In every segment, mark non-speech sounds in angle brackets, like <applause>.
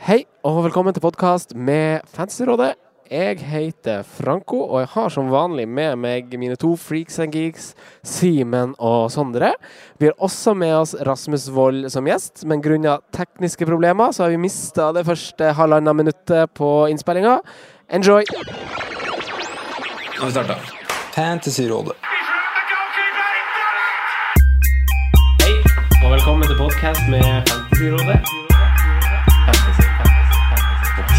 Hei og velkommen til podkast med Fancyrådet. Jeg heter Franco, og jeg har som vanlig med meg mine to freaks and geeks, Simen og Sondre. Vi har også med oss Rasmus Wold som gjest, men grunnet tekniske problemer så har vi mista det første halvannet minuttet på innspillinga. Enjoy! Nå har vi starta. Fantasyrådet. Hei og velkommen til podkast med Fantasyrådet.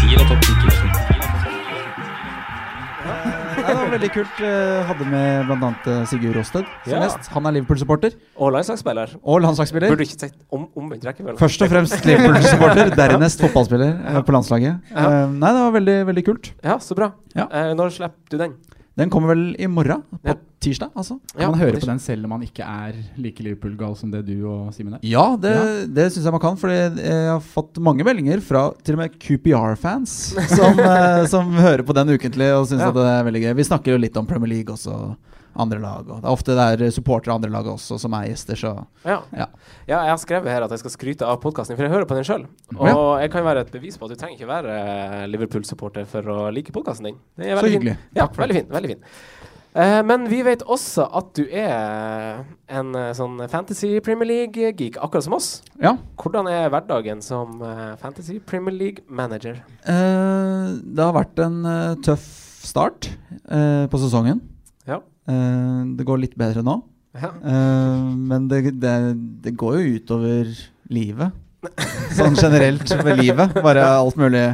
Fantasy, fantasy. Topp 10 eller topp 10 Nei, det var veldig kult. Eh, Hadde med bl.a. Sigurd Rosted som Ja. gjest. Han er Liverpool-supporter Og landslagsspiller. og landslagsspiller. Burde ikke sagt om, omvendt rekkefølge. Først og fremst Liverpool-supporter, <laughs> dernest fotballspiller ja. på landslaget. Ja. Eh, Nei, det var veldig, veldig kult. Ja, så bra. Ja. Eh, når slipper du den? Den kommer vel i morgen, på Ja. tirsdag, altså. Ja, Kan man høre på den selv om man ikke er like Liverpool-gal som det du og Simen er? Ja, det, det syns jeg man kan, for jeg har fått mange meldinger fra til og med QPR-fans som, <laughs> eh, som hører på den ukentlig og syns Ja. det er veldig gøy. Vi snakker jo litt om Premier League også, andre lag. Og det er ofte det er supportere av andre lag også som er gjester, så Ja. Ja. ja, jeg har skrevet her at jeg skal skryte av podkasten, for jeg hører på den sjøl. Og Ja. jeg kan være et bevis på at du trenger ikke være Liverpool-supporter for å like podkasten din. Det Så veldig fin. Ja, veldig fin. Veldig fin. Eh, men vi vet også at du er en eh, sånn Fantasy Premier League-geek, akkurat som oss. ja. Hvordan er hverdagen som eh, Fantasy Premier League-manager? Eh, det har vært en tøff start eh, på sesongen. Eh, det går litt bedre nå. Ja. Eh, men det, det, det går jo utover livet. Sånn generelt ved livet. Bare alt mulig.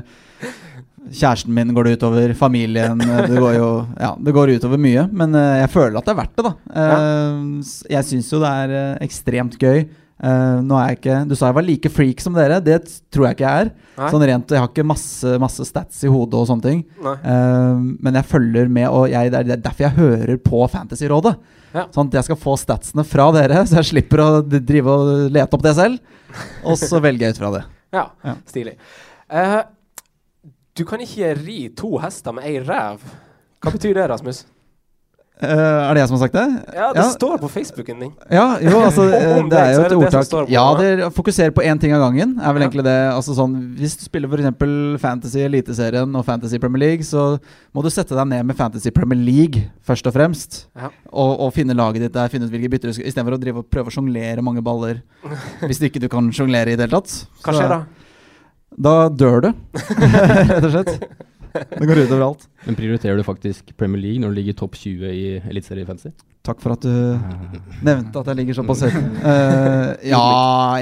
Kjæresten min går det utover, familien Det går jo Ja, det går utover mye. Men eh, jeg føler at det er verdt det, da. Eh, Jeg syns jo det er eh, ekstremt gøy. Eh, nå er jeg ikke Du sa jeg var like freak som dere. Det tror jeg ikke jeg er. Nei? Sånn rent, Jeg har ikke masse, masse stats i hodet og sånne ting. Eh, men jeg følger med, og jeg, det er derfor jeg hører på Fantasyrådet. Ja. Sånn at jeg skal få statsene fra dere, <laughs> så jeg slipper å drive og lete opp det selv. Og så <laughs> velger jeg ut fra det. Ja, Ja. stilig. Uh, du kan ikke ri to hester med ei ræv. Hva betyr det, Rasmus? Eh, er det jeg som har sagt det? Ja, det Ja. står på Facebooken din. Ja, jo, <laughs> altså eh, Det er jo et det ordtak. Ja, det. det fokuserer på én ting av gangen. Er vel Ja. egentlig det Altså sånn Hvis du spiller f.eks. Fantasy Eliteserien og Fantasy Premier League, så må du sette deg ned med Fantasy Premier League først og fremst. Ja. Og, og finne laget ditt der, finne ut hvilke bytter du skal Istedenfor å drive og prøve å sjonglere mange baller <laughs> hvis ikke du kan sjonglere i det hele tatt. Hva skjer da? Da dør du, <laughs> rett og slett. Det går utover alt. Men prioriterer du faktisk Premier League når du ligger topp 20 i Eliteserie Fantasy? Takk for at du nevnte at jeg ligger såpass høyt. Uh, ja,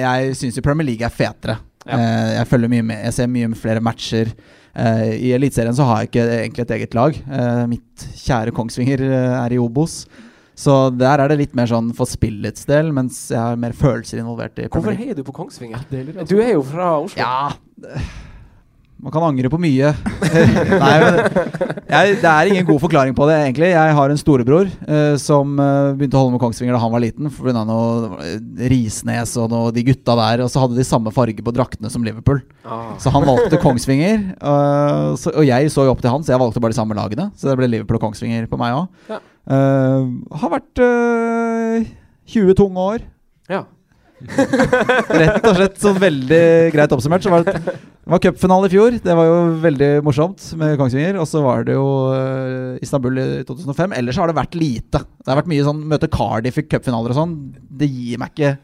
jeg syns jo Premier League er fetere. Ja. Uh, jeg følger mye med. Jeg ser mye flere matcher. Uh, I Eliteserien så har jeg ikke egentlig et eget lag. Eh, mitt kjære Kongsvinger er i Obos. Så der er det litt mer sånn for spillets del, mens jeg har mer følelser involvert i Hvorfor heier du på Kongsvinger? Du er jo fra Oslo. Ja Man kan angre på mye. <laughs> Nei, men jeg, Det er ingen god forklaring på det, egentlig. Jeg har en storebror eh, som eh, begynte å holde med Kongsvinger da han var liten, pga. noe Risnes og noe, de gutta der. Og så hadde de samme farge på draktene som Liverpool. Ah. Så han valgte Kongsvinger. Uh, så, og jeg så jo opp til han, så jeg valgte bare de samme lagene. Så det ble Liverpool og Kongsvinger på meg òg. Ja. har vært uh, 20 tunge år. Ja. <laughs> Rett og slett sånn veldig greit oppsummert. Så var det, det var cupfinale i fjor. Det var jo veldig morsomt med Kongsvinger. Og så var det jo uh, Istanbul i 2005. Ellers har det vært lite. Det har vært mye sånn møte Cardiff i cupfinaler og sånn. Det gir meg ikke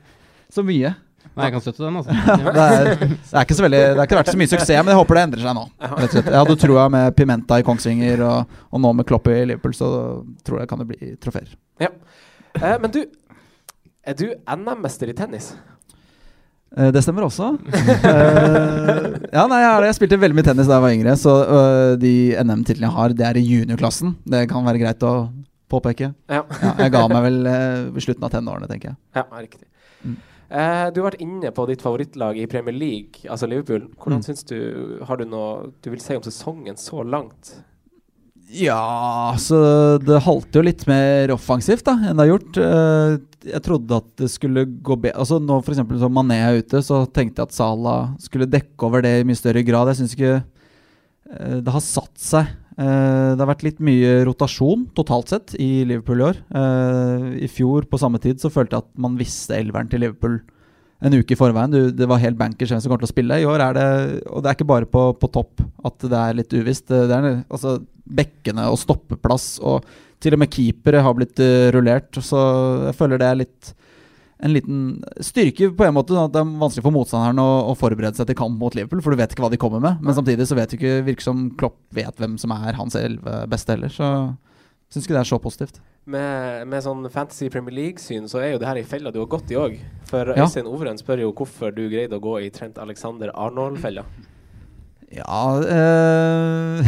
så mye. Nei, jeg kan støtte den, altså. <laughs> Det er, det er ikke så veldig Det har ikke vært så mye suksess, men jeg håper det endrer seg nå. Rett og slett. Jeg hadde troa med Pimenta i Kongsvinger, og, og nå med Klopp i Liverpool, så tror jeg kan det bli trofeer. Eh, men du, er du NM-mester i tennis? Eh, Det stemmer også. Eh, ja, nei, jeg, jeg spilte veldig mye tennis da jeg var yngre, så øh, de NM-titlene jeg har, det er i juniorklassen. Det kan være greit å påpeke. Ja. Ja, jeg ga meg vel eh, ved slutten av tenårene, tenker jeg. Ja, riktig. Mm. Eh, du har vært inne på ditt favorittlag i Premier League, altså Liverpool. Hvordan Mm. syns du Har du noe du vil si om sesongen så langt? Ja, så det halter jo litt mer offensivt da enn det har gjort. Eh, Jeg trodde at det skulle gå bedre Altså Nå eksempel som Mané er ute, så tenkte jeg at Salah skulle dekke over det i mye større grad. Jeg syns ikke eh, det har satt seg. Eh, Det har vært litt mye rotasjon totalt sett i Liverpool i år. I fjor på samme tid så følte jeg at man visste elveren til Liverpool en uke i forveien. Du, det var helt bankers hvem som kommer til å spille. I år er det Og det er ikke bare på, på topp at det er litt uvisst. Det er altså bekkene og stoppeplass og til og med keepere har blitt uh, rullert. Så jeg føler det er litt en liten styrke på en måte. sånn at Det er vanskelig for motstanderen å, å forberede seg til kamp mot Liverpool, for du vet ikke hva de kommer med. Men samtidig så vet du ikke virker som Klopp vet hvem som er hans elleve beste heller. Så syns ikke det er så positivt. Med, med sånn Fantasy Premier League-syn så er jo det her ei felle du har gått i òg. For Ja. Øystein Overen spør jo hvorfor du greide å gå i Trent Alexander Arnold-fella. Ja øh,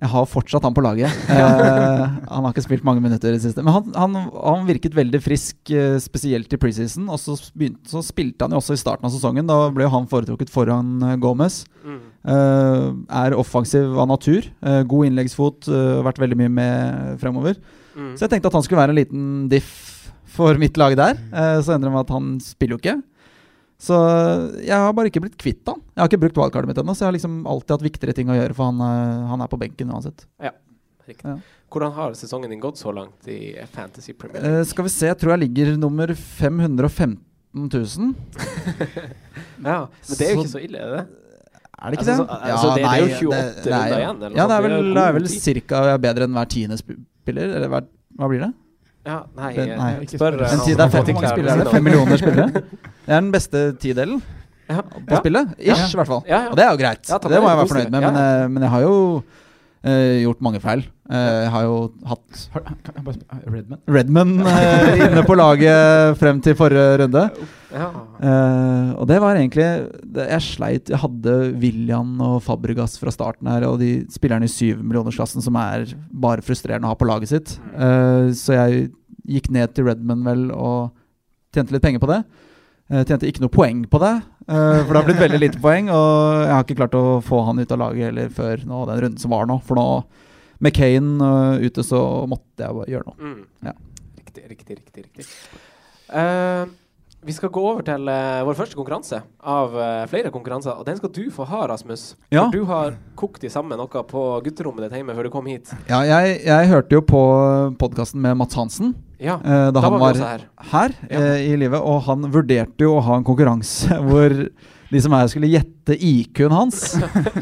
Jeg har fortsatt han på laget. uh, <laughs> han har ikke spilt mange minutter i det siste. Men han, han, han virket veldig frisk, eh, spesielt i preseason. Og så, begynte, så spilte han jo også i starten av sesongen. Da ble han foretrukket foran Gomez. Mm. Uh, er offensiv av natur. Uh, god innleggsfot. Vært veldig mye med fremover. Mm. Så jeg tenkte at han skulle være en liten diff for mitt lag der. Eh, så endrer det meg at han spiller jo ikke. Så jeg har bare ikke blitt kvitt han. Jeg har ikke brukt wildcardet mitt ennå, så jeg har liksom alltid hatt viktigere ting å gjøre, for han, eh, han er på benken uansett. Riktig. Ja. Hvordan har sesongen din gått så langt i Fantasy Premier Eh, League? skal vi se, jeg tror jeg ligger nummer 515 000. <laughs> ja, men det er jo ikke så ille, er det? Er det ikke Altså, det? så- altså, det- det er jo 28 runder igjen, eller Ja, det er vel, det er vel cirka bedre enn hver tiende spiller. Eller hva, hva blir det? Ja, nei, Det- eh, nei, ikke spør. eh, En tid, er fem, fikk hvor mange spillere er det? ved Fem millioner spillere? <laughs> Det er den beste tidelen Ja. på Ja. spillet. Ish, i hvert fall. Ja, ja. Og det er jo greit. Ja, det må jeg være fornøyd med. Ja, Men, eh, men jeg har jo uh, gjort mange feil. Uh, jeg har jo hatt Redman? Redman eh, inne på laget frem til forrige runde. Ja. Eh, og det var egentlig det, Jeg sleit. Jeg hadde William og Fabregas fra starten her, og de spillerne i syvmillionersklassen som er bare frustrerende å ha på laget sitt. Uh, så jeg gikk ned til Redman vel og tjente litt penger på det. Uh, tjente ikke noe poeng på det, eh, for det har blitt veldig lite poeng. Og jeg har ikke klart å få han ut av laget heller før nå, den runden som var nå. For nå, med Kane ute, så måtte jeg bare gjøre noe. Mm. Ja. Riktig, riktig, riktig. riktig. Eh, vi skal gå over til uh, vår første konkurranse av uh, flere konkurranser. Og den skal du få ha, Rasmus. Ja. For du har kokt i sammen noe på gutterommet ditt hjemme før du kom hit. Ja, jeg, jeg hørte jo på podkasten med Mats Hansen Ja, eh, da, da han var var her. her Ja. uh, i livet, og han vurderte jo å ha en konkurranse <laughs> hvor de som er skulle gjette IQ-en hans.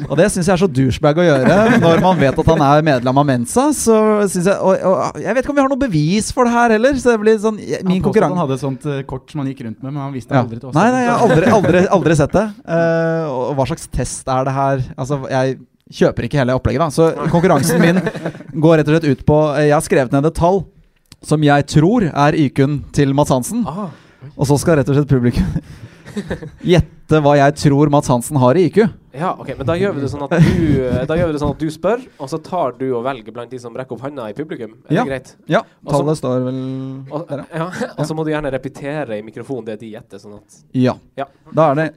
Og det syns jeg er så douchebag å gjøre når man vet at han er medlem av Mensa. Så synes jeg, og, og Jeg vet ikke om vi har noe bevis for det her heller. Så det blir sånn jeg- Min han påstod han hadde et sånt eh, kort som han gikk rundt med, men han visste ja. aldri til oss. Nei, nei, jeg har aldri, aldri, aldri sett det. Uh, og hva slags test er det her? Altså, jeg kjøper ikke hele opplegget, da. Så konkurransen min går rett og slett ut på eh, Jeg har skrevet ned et tall som jeg tror er IQ-en til Mads Hansen. Ah, Og så skal rett og slett publikum <laughs> gjette hva jeg tror Mats Hansen har i IQ. ja, ok, men da gjør vi det sånn at du Da gjør vi det sånn at du spør, og så tar du og velger blant de som rekker opp hånda i publikum. Er Ja. det greit? Ja, tallet står vel Og, der, ja. ja, og så må du gjerne repetere i mikrofonen det de gjetter. Sånn at ja. Ja. Da er det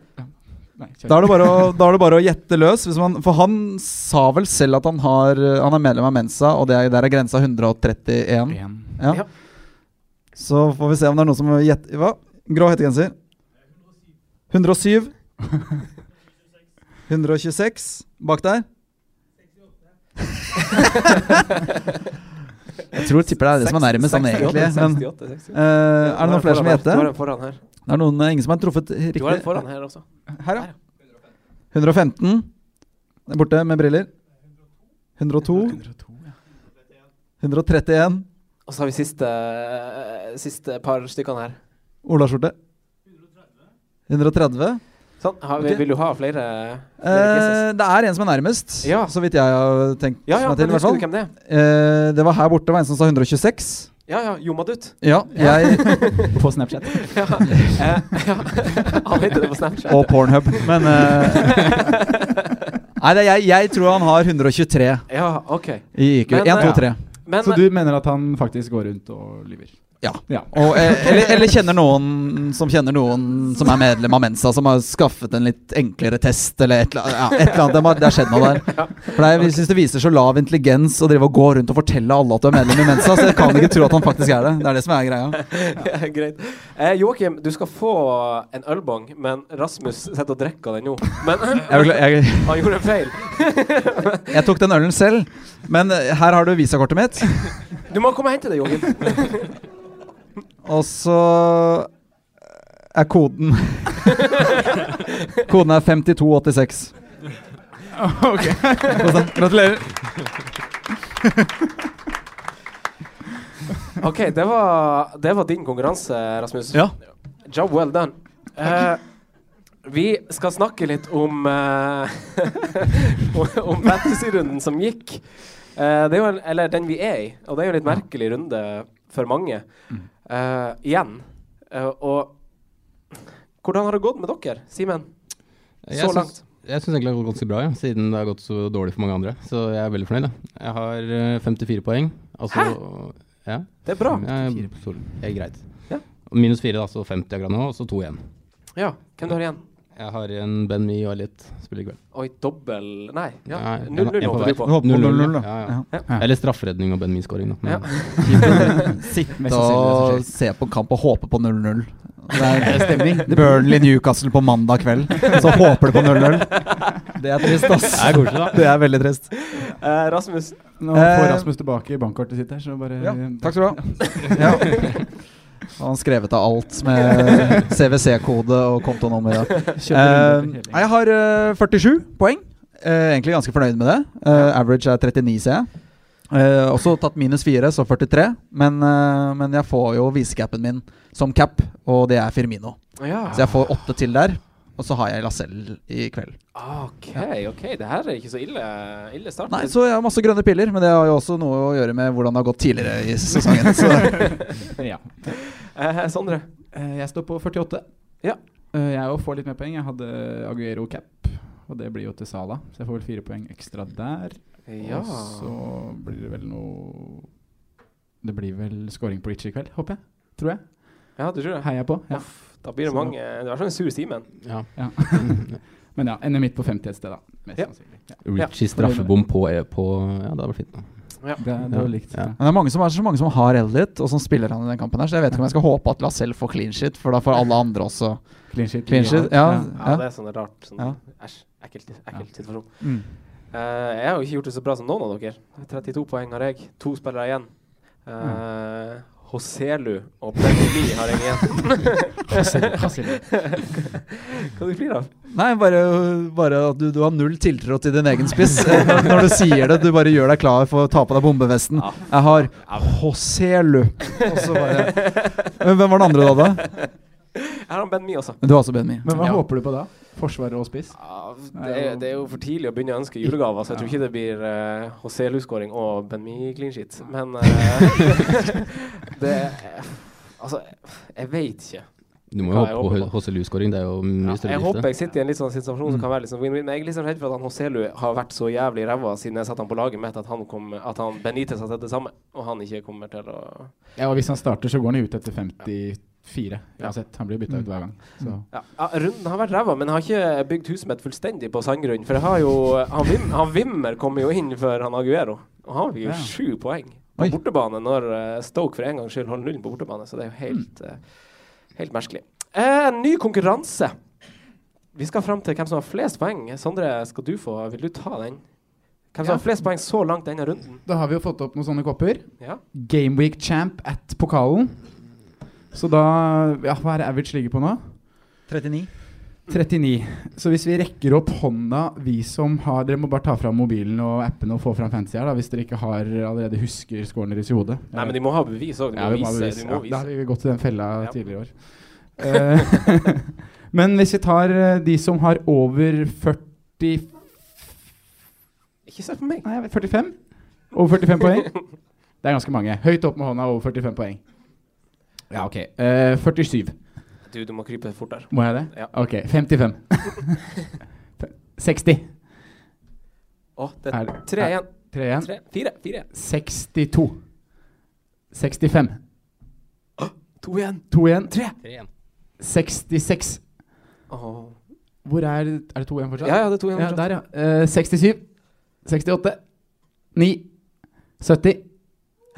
Nei, da er det, bare å, da er det bare å gjette løs. Hvis man, for han sa vel selv at han, har, han er medlem av Mensa, og det er, der er grensa 131. Ja. Ja. Så får vi se om det er noen som gjetter Hva? Grå hettegenser. 107. 126. Bak der. Jeg tror tipper det er det som er nærmest sånn egentlig. Men 68, 68. eh, er det noen flere som foran her. Det er noen, ingen som har truffet Du har en riktig. foran her også. Her, ja. 115. Der borte med briller. 102. 102, 131. Og så har vi siste, eh, siste par stykkene her. Olaskjorte. 130. Sånn. Har vi. Vil du ha flere? flere? Eh, det er en som er nærmest, Ja. så vidt jeg har tenkt ja, ja, meg til. men hvem det er? Eh, det var her borte, var en som sa 126. Ja, ja, Jomadut. Ja, jeg <laughs> På Snapchat. Ja. eh, ja. <laughs> Han heter det på Snapchat. Og Pornhub, men eh, <laughs> Nei, det er jeg, jeg tror han har 123 Ja, OK. i IQ. Men, 1, 2, eh, 3. Men Så du mener at han faktisk går rundt og lyver? Ja. ja. Og, eh, eller, eller kjenner noen som kjenner noen som er medlem av Mensa, som har skaffet en litt enklere test, eller et. Ja, et eller annet. Det, har skjedd noe der. For det Jeg syns det viser så lav intelligens å drive og gå rundt og fortelle alle at du er medlem i Mensa, så jeg kan ikke tro at han faktisk er det. Det er det som er greia. <laughs> ja, Greit. Eh, Joakim, du skal få en ølbong, men Rasmus sitter og drikker den nå. Men Jeg, jeg, han gjorde en feil. <laughs> jeg tok den ølen selv, men her har du visakortet mitt. Du må komme og hente det, Joakim. <laughs> Og så er koden Koden er 5286. ok. Gratulerer. OK, det var, det var din konkurranse, Rasmus. Ja. Job well done. Uh, vi skal snakke litt om <laughs> uh, Om fantasy-runden som gikk. Uh, det er jo, en- eller den vi er i. Og det er jo en litt merkelig runde for mange. Eh, igjen. Uh, og hvordan har det gått med dere, Simen? Så jeg langt. Jeg syns egentlig det har gått ganske bra, ja, siden det har gått så dårlig for mange andre. Så jeg er veldig fornøyd. da. Jeg har eh, 54 poeng. Altså, Ja, Det er bra. jeg, jeg er greit. Ja. Minus 4, da, så 50 akkurat nå, og så 2 igjen. Ja. Hvem du har igjen? Jeg har en Ben Mi og litt spill i kveld. Oi, dobbel Nei. Ja. 0-0 en- en på håper du på. Håper på 0-0, da. Ja, ja. Ja. Ja. Eller strafferedning og Ben Mi-skåring, da. Men, <laughs> Sitte og se på kamp og håpe på 0-0. Det er stemning. <laughs> Burnley Newcastle på mandag kveld, så håper du på 0-0. Det er trist, ass. Det er koselig, da. Det er veldig trist. Uh, Rasmus. Nå får Eh, Rasmus tilbake bankkortet sitt her, så bare Ja, takk skal du ha. <laughs> Han skrevet av alt med CWC-kode og kontonummer. Eh, nei, jeg har uh, 47 poeng. Uh, egentlig ganske fornøyd med det. Eh, average er 39, ser jeg. Eh, også tatt minus 4, så 43. Men, eh, men jeg får jo visecapen min som cap, og det er Firmino. Ja. Så jeg får åtte til der. Og så har jeg Lacelle i kveld. OK, OK. Det her er ikke så ille, ille start. Nei, Så jeg har masse grønne piller, men det har jo også noe å gjøre med hvordan det har gått tidligere i sesongen. Så <laughs> Ja. Eh, Sondre. Eh, Jeg står på 48. Ja. Eh, Jeg òg får litt mer poeng. Jeg hadde Aguero cap, og det blir jo til Sala. Så jeg får vel fire poeng ekstra der. Ja. Og så blir det vel noe Det blir vel scoring på Ritchie i kveld, håper jeg. Tror jeg. ja, du tror det? Heier jeg på. Ja. Uff, da blir det Så- mange Det er sånn en sur Simen. Ja. Ja. <laughs> Men ja, ender midt på 50 et sted, da. Mest Ja. sannsynlig. Ja. Richie straffebom på, på Ja, det hadde vært fint. da. Det, det var likt. Ja. Ja. Men det er mange som er så mange som har Elliot, og som spiller han i den kampen her. Så jeg vet ikke om jeg skal håpe at Lacelle får clean shit, for da får alle andre også Clean shit. clean shit. Ja, Ja, ja. det er sånn rart. Sånn, Ja. Æsj. Ekkelt, ekkelt situasjon. Mm. Uh, jeg har jo ikke gjort det så bra som noen av dere. 32 poeng har jeg. To spillere igjen. Uh, Hoselu og Bentley har jeg igjen. <laughs> Hva du flirer av? Nei, bare, bare at du, du har null tiltro til din egen spiss. <laughs> Når, du sier det, du bare gjør deg klar for å ta på deg bombevesten. Jeg har Hoselu. Og så bare <laughs> Hvem var den andre da? da? Jeg har han Ben Mi også. Du har også Benmi. Men hva Ja. håper du på da? Forsvar og spiss? Ja, det, er, det er jo for tidlig å begynne å ønske julegaver, så jeg tror ikke det blir uh, Hoselu-skåring og Ben Mi clean sheet. Men uh, <laughs> det Altså, jeg veit ikke. Du må jo håpe på HCLU-skåring. Det er jo mye Ja, større jeg håper jeg sitter i en litt sånn situasjon som kan være litt sånn win-win. Men jeg er sånn redd for at han Hoselu har vært så jævlig ræva siden jeg satte han på laget mitt, at han, kom, at han Benitez har sett det samme, og han ikke kommer til å Ja, og Hvis han starter, så går han jo ut etter 54. Uansett. Han blir bytta ut hver gang. Så. ja, ja, Runden har vært ræva, men jeg har ikke bygd huset mitt fullstendig på sandgrunn. For jeg har jo Han, Vim, han Wimmer kommer jo inn før han Aguero, og han har jo Ja. sju poeng på Oi. bortebane når eh, Stoke for en gangs skyld holder null på bortebane, så det er jo helt, eh, helt merkelig. Eh, ny konkurranse. Vi skal fram til hvem som har flest poeng. Sondre, skal du få Vil du ta den? Hvem som Ja. har flest poeng så langt denne runden? Da har vi jo fått opp noen sånne kopper. Ja. Gameweek champ at pokalen. Så da Ja, hva er det average ligger på nå? 39. 39. Så hvis vi rekker opp hånda, vi som har Dere må bare ta fram mobilen og appen og få fram fancy her, da, hvis dere ikke har allerede husker scoren deres i hodet. Nei, men de må ha bevis òg. De Ja, vi må vise. bevis. Ja, da har vi gått til den fella Ja. tidligere i år. Eh, <laughs> men hvis vi tar eh, de som har over 40 Ikke se på meg. Nei, jeg vet, 45? Over 45 poeng? <laughs> Det er ganske mange. Høyt opp med hånda over 45 poeng. Ja, OK. Uh, 47. Du, du må krype fortere. Må jeg det? Ja. OK. 55. 60. <laughs> Å, det Er tre igjen. Tre igjen. Tre, fire, fire. 62. 65. To igjen. To igjen. Tre. Tre igjen. 66. Åh. Hvor er Er det to igjen fortsatt? Ja, ja, det er to igjen. Ja, fortsatt. der, ja. Uh, 67. 68. 9. 70.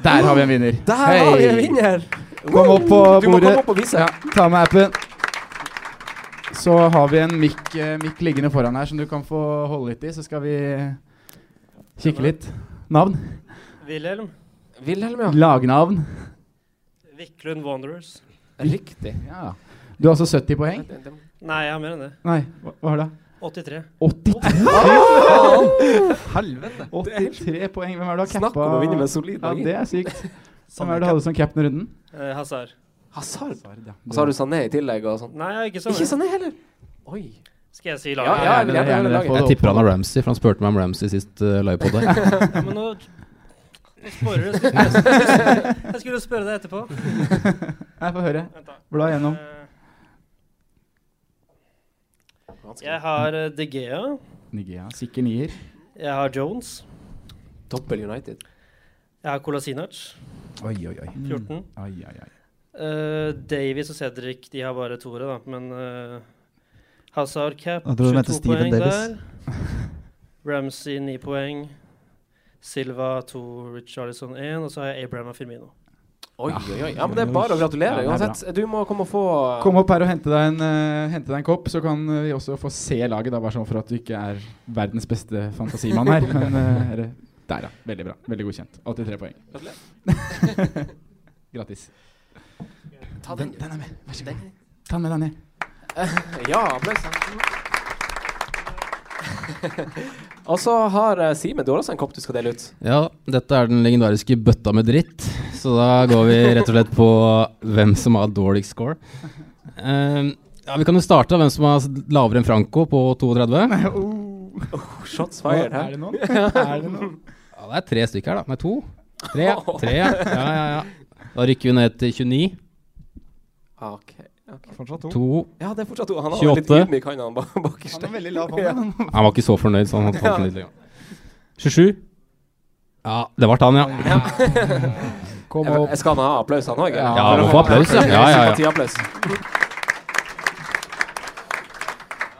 Der har vi en vinner. Der har vi en vinner! Kom opp på bordet. opp vise. Ja, ta med appen. Så har vi en mikk mik liggende foran her som du kan få holde litt i. Så skal vi kikke litt. Navn? Wilhelm. Wilhelm, ja. Lagnavn? Viklund Wanderers. Riktig. Ja. Du har altså 70 poeng? Nei, jeg har mer enn det. Nei, hva, hva har du? 83. 83 Helvete. 83 poeng. Hvem er det du har Snakk om å vinne med solid Ja, det er sykt. Hvem er det du hadde som cap'n i runden? Eh, Hazard. Hazard. ja. Og så har du Sané i tillegg og sånn. Nei, ikke Sané. Ikke Sané heller. Oi. Skal jeg si laget? ja, jeg vil gjerne Gjerne laget. Jeg tipper han har Ramsey, for han spurte meg om Ramsey sist uh, livepod der. <laughs> Ja, men nå sporer du. Jeg skulle- Jeg skulle spørre deg etterpå. <laughs> Nei, få høre. Bla gjennom. Eh, Jeg har eh, De Gea. Sikker nier. Jeg har Jones. Dobbel United. Jeg har Kolasinac. Oi, oi, oi. 14. Oi, oi, oi. Uh, Davies og Cedric de har bare toere, da. Men uh, Hazard cap, Jeg tror 22 Steven poeng Davis. der. <laughs> Ramsey 9 poeng. Silva 2, Richarlison 1. Og så har jeg Abraham og Firmino. Oi, oi, oi. Ja, men det er bare å gratulere. Er Uansett, du må komme og få Kom opp her og hente deg en, uh, hente deg en kopp, så kan eh, vi også få se laget. Da, bare sånn for at du ikke er verdens beste fantasimann her. <laughs> Men eh, det- der, ja. Veldig bra. Veldig godkjent. 83 poeng. <laughs> Grattis. Ta Den, den. den er med. Vær så god. Ta den med deg ned. Ja, applaus. Og så har eh, Simen, du har også en kopp du skal dele ut. Ja, dette er den legendariske bøtta med dritt. Så da går vi rett og slett på hvem som har dårligst score. Um, ja, Vi kan jo starte hvem som har lavere enn Franco på 32. <laughs> Oh. Shots fired Er det noen? <laughs> Er det noen? Ja, det er tre stykker her, da. Nei, to. Tre. tre. Ja, ja, ja. Da rykker vi ned til 29. Ok, ok. Fortsatt to. To. Ja, det er fortsatt to. Han har vært litt 28. ydmyk, han han ba- bakerst. Han er veldig lav hånd. han. <laughs> Han var ikke så fornøyd, så han falt litt. lenger. 27. Ja, det ble han, ja. Kom Jeg, opp. jeg skal han ha applaus, han òg? Ja, han må få applaus, ja. Ja, ja, ja. Sympatiapplaus.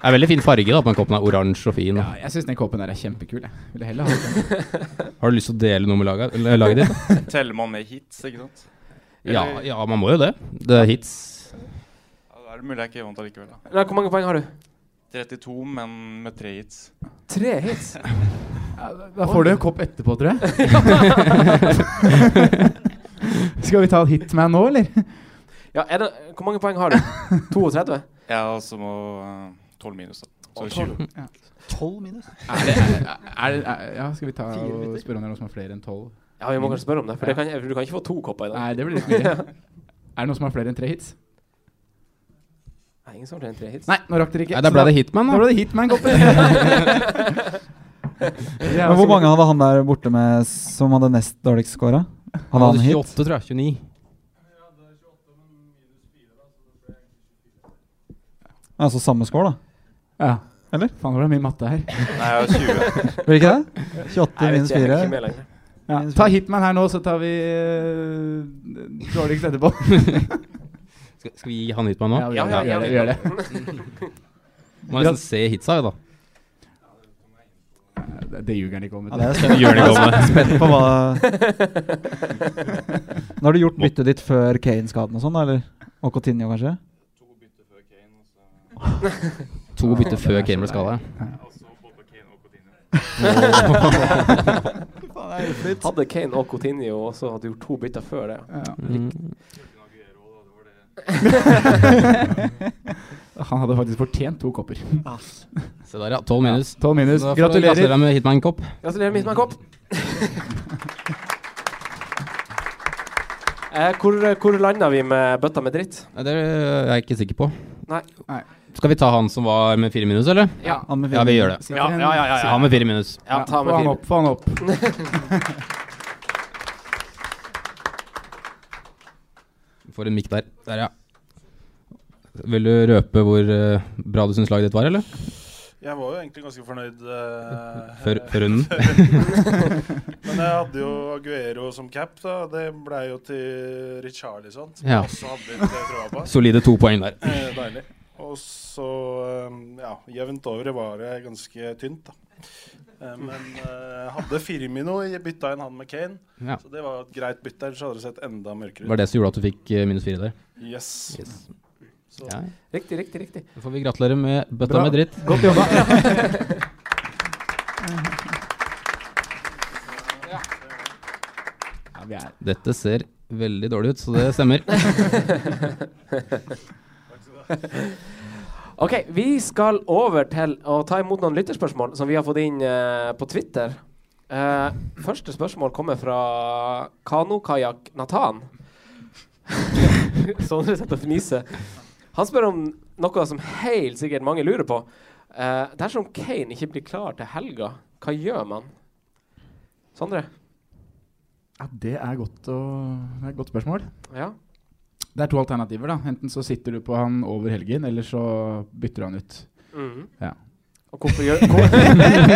Det er veldig fin farge da, på den koppen. er Oransje og fin. Ja, jeg syns den koppen der er kjempekul. Jeg ville heller ha den. <laughs> Har du lyst til å dele noe med laget, eller laget ditt? <laughs> Teller man med hits, ikke sant? Ja, ja, man må jo det. Det er hits. Ja, da er det mulig jeg ikke vant allikevel. da. Nei, Hvor mange poeng har du? 32, men med tre hits. Tre hits. <laughs> Ja, da- får du en kopp etterpå, tror jeg. Skal vi ta et hitman nå, eller? Ja, er det, Hvor mange poeng har du? 32? Jeg og så må eh, 12 minus, da. Så Og 20. Tolv minus. Er det, er, er, det- er, ja, skal vi ta og spørre om det er noen som har flere enn tolv? Ja, vi må kanskje spørre om det, for det kan, du kan ikke få to kopper i dag. Nei, det blir litt mye. <laughs> Er det noen som har flere enn tre hits? Nei, ingen som har flere enn tre hits. Nei, nå rakk dere ikke. Nei, Da ble det Hitman, Da da. ble det Hitman-koppen. <laughs> Men hvor mange hadde han der borte med som hadde nest dårligst scora? Han han hadde hit? 28, tror jeg. 29. Altså samme score, da? Ja. Eller? Faen, det ble mye matte her. <laughs> Nei, jeg har 20. Blir det ikke det? 28 Nei, minus ikke, jeg er 4. ikke med lenger. Ja. Ta Hitman her nå, så tar vi uh, dårligst etterpå. <laughs> Skal, skal vi gi han Hitman nå? Ja, vi Ja, gjør det. ja, det, vi gjør det. Må nesten se hitsa, jo, da. Det, det ljuger han ikke om. Ja, det er spent, <laughs> Gjør det ikke spent på hva Nå har du gjort byttet ditt før Kane-skaden og sånn, eller? Og Coutinho, kanskje? To bytter før Kane ble skada. Hadde Kane og Coutinho og så hadde gjort to bytter før det. Ja. Mm. <laughs> Han hadde faktisk fortjent to kopper. Se der, ja. 12 minus. 12 minus. Gratulerer. Gratulerer med Hitman-kopp. Gratulerer <laughs> med Hitman-kopp. eh, hvor hvor landa vi med bøtta med dritt? Det er jeg ikke sikker på. Nei. Nei. Skal vi ta han som var med fire minus, eller? Ja. Han med fire Ja, vi gjør det. Ja, ja, ja, ja, Ja, Han med fire minus. Ja, ta med få han opp, få han opp. <laughs> Får en mikk der. Der, ja. Vil du røpe hvor eh, bra du syns laget ditt var, eller? Jeg var jo egentlig ganske fornøyd. eh, Før, før runden? Men jeg hadde jo Aguero som cap, da. Det blei jo til Richarlison, som Ja. jeg også hadde litt eh, på. Solide to poeng der. Eh, deilig. Og så, eh, ja, jevnt over var det ganske tynt, da. Eh, men uh, hadde Firmino, bytta inn han med Kane. Ja. Så det var et greit bytte, ellers hadde det sett enda mørkere ut. var det som gjorde at du fikk eh, minus fire der. Yes. Yes. Så, Ja. Riktig, riktig, riktig. Da får vi gratulere med bøtta Bra. med dritt. Godt jobba. <laughs> Dette ser veldig dårlig ut, så det stemmer. <laughs> <laughs> OK, vi skal over til å ta imot noen lytterspørsmål som vi har fått inn uh, på Twitter. Uh, første spørsmål kommer fra Kanokajakk Nathan. <laughs> Sondre sitter og fniser. Han spør om noe som helt sikkert mange lurer på. Uh, dersom Kane ikke blir klar til helga, hva gjør man? Sondre? Ja, det er, godt å, det er et godt spørsmål. Ja. Det er to alternativer. da Enten så sitter du på han over helgen, eller så bytter du han ut. Mm. Ja. Og hvorfor gjør, hvor,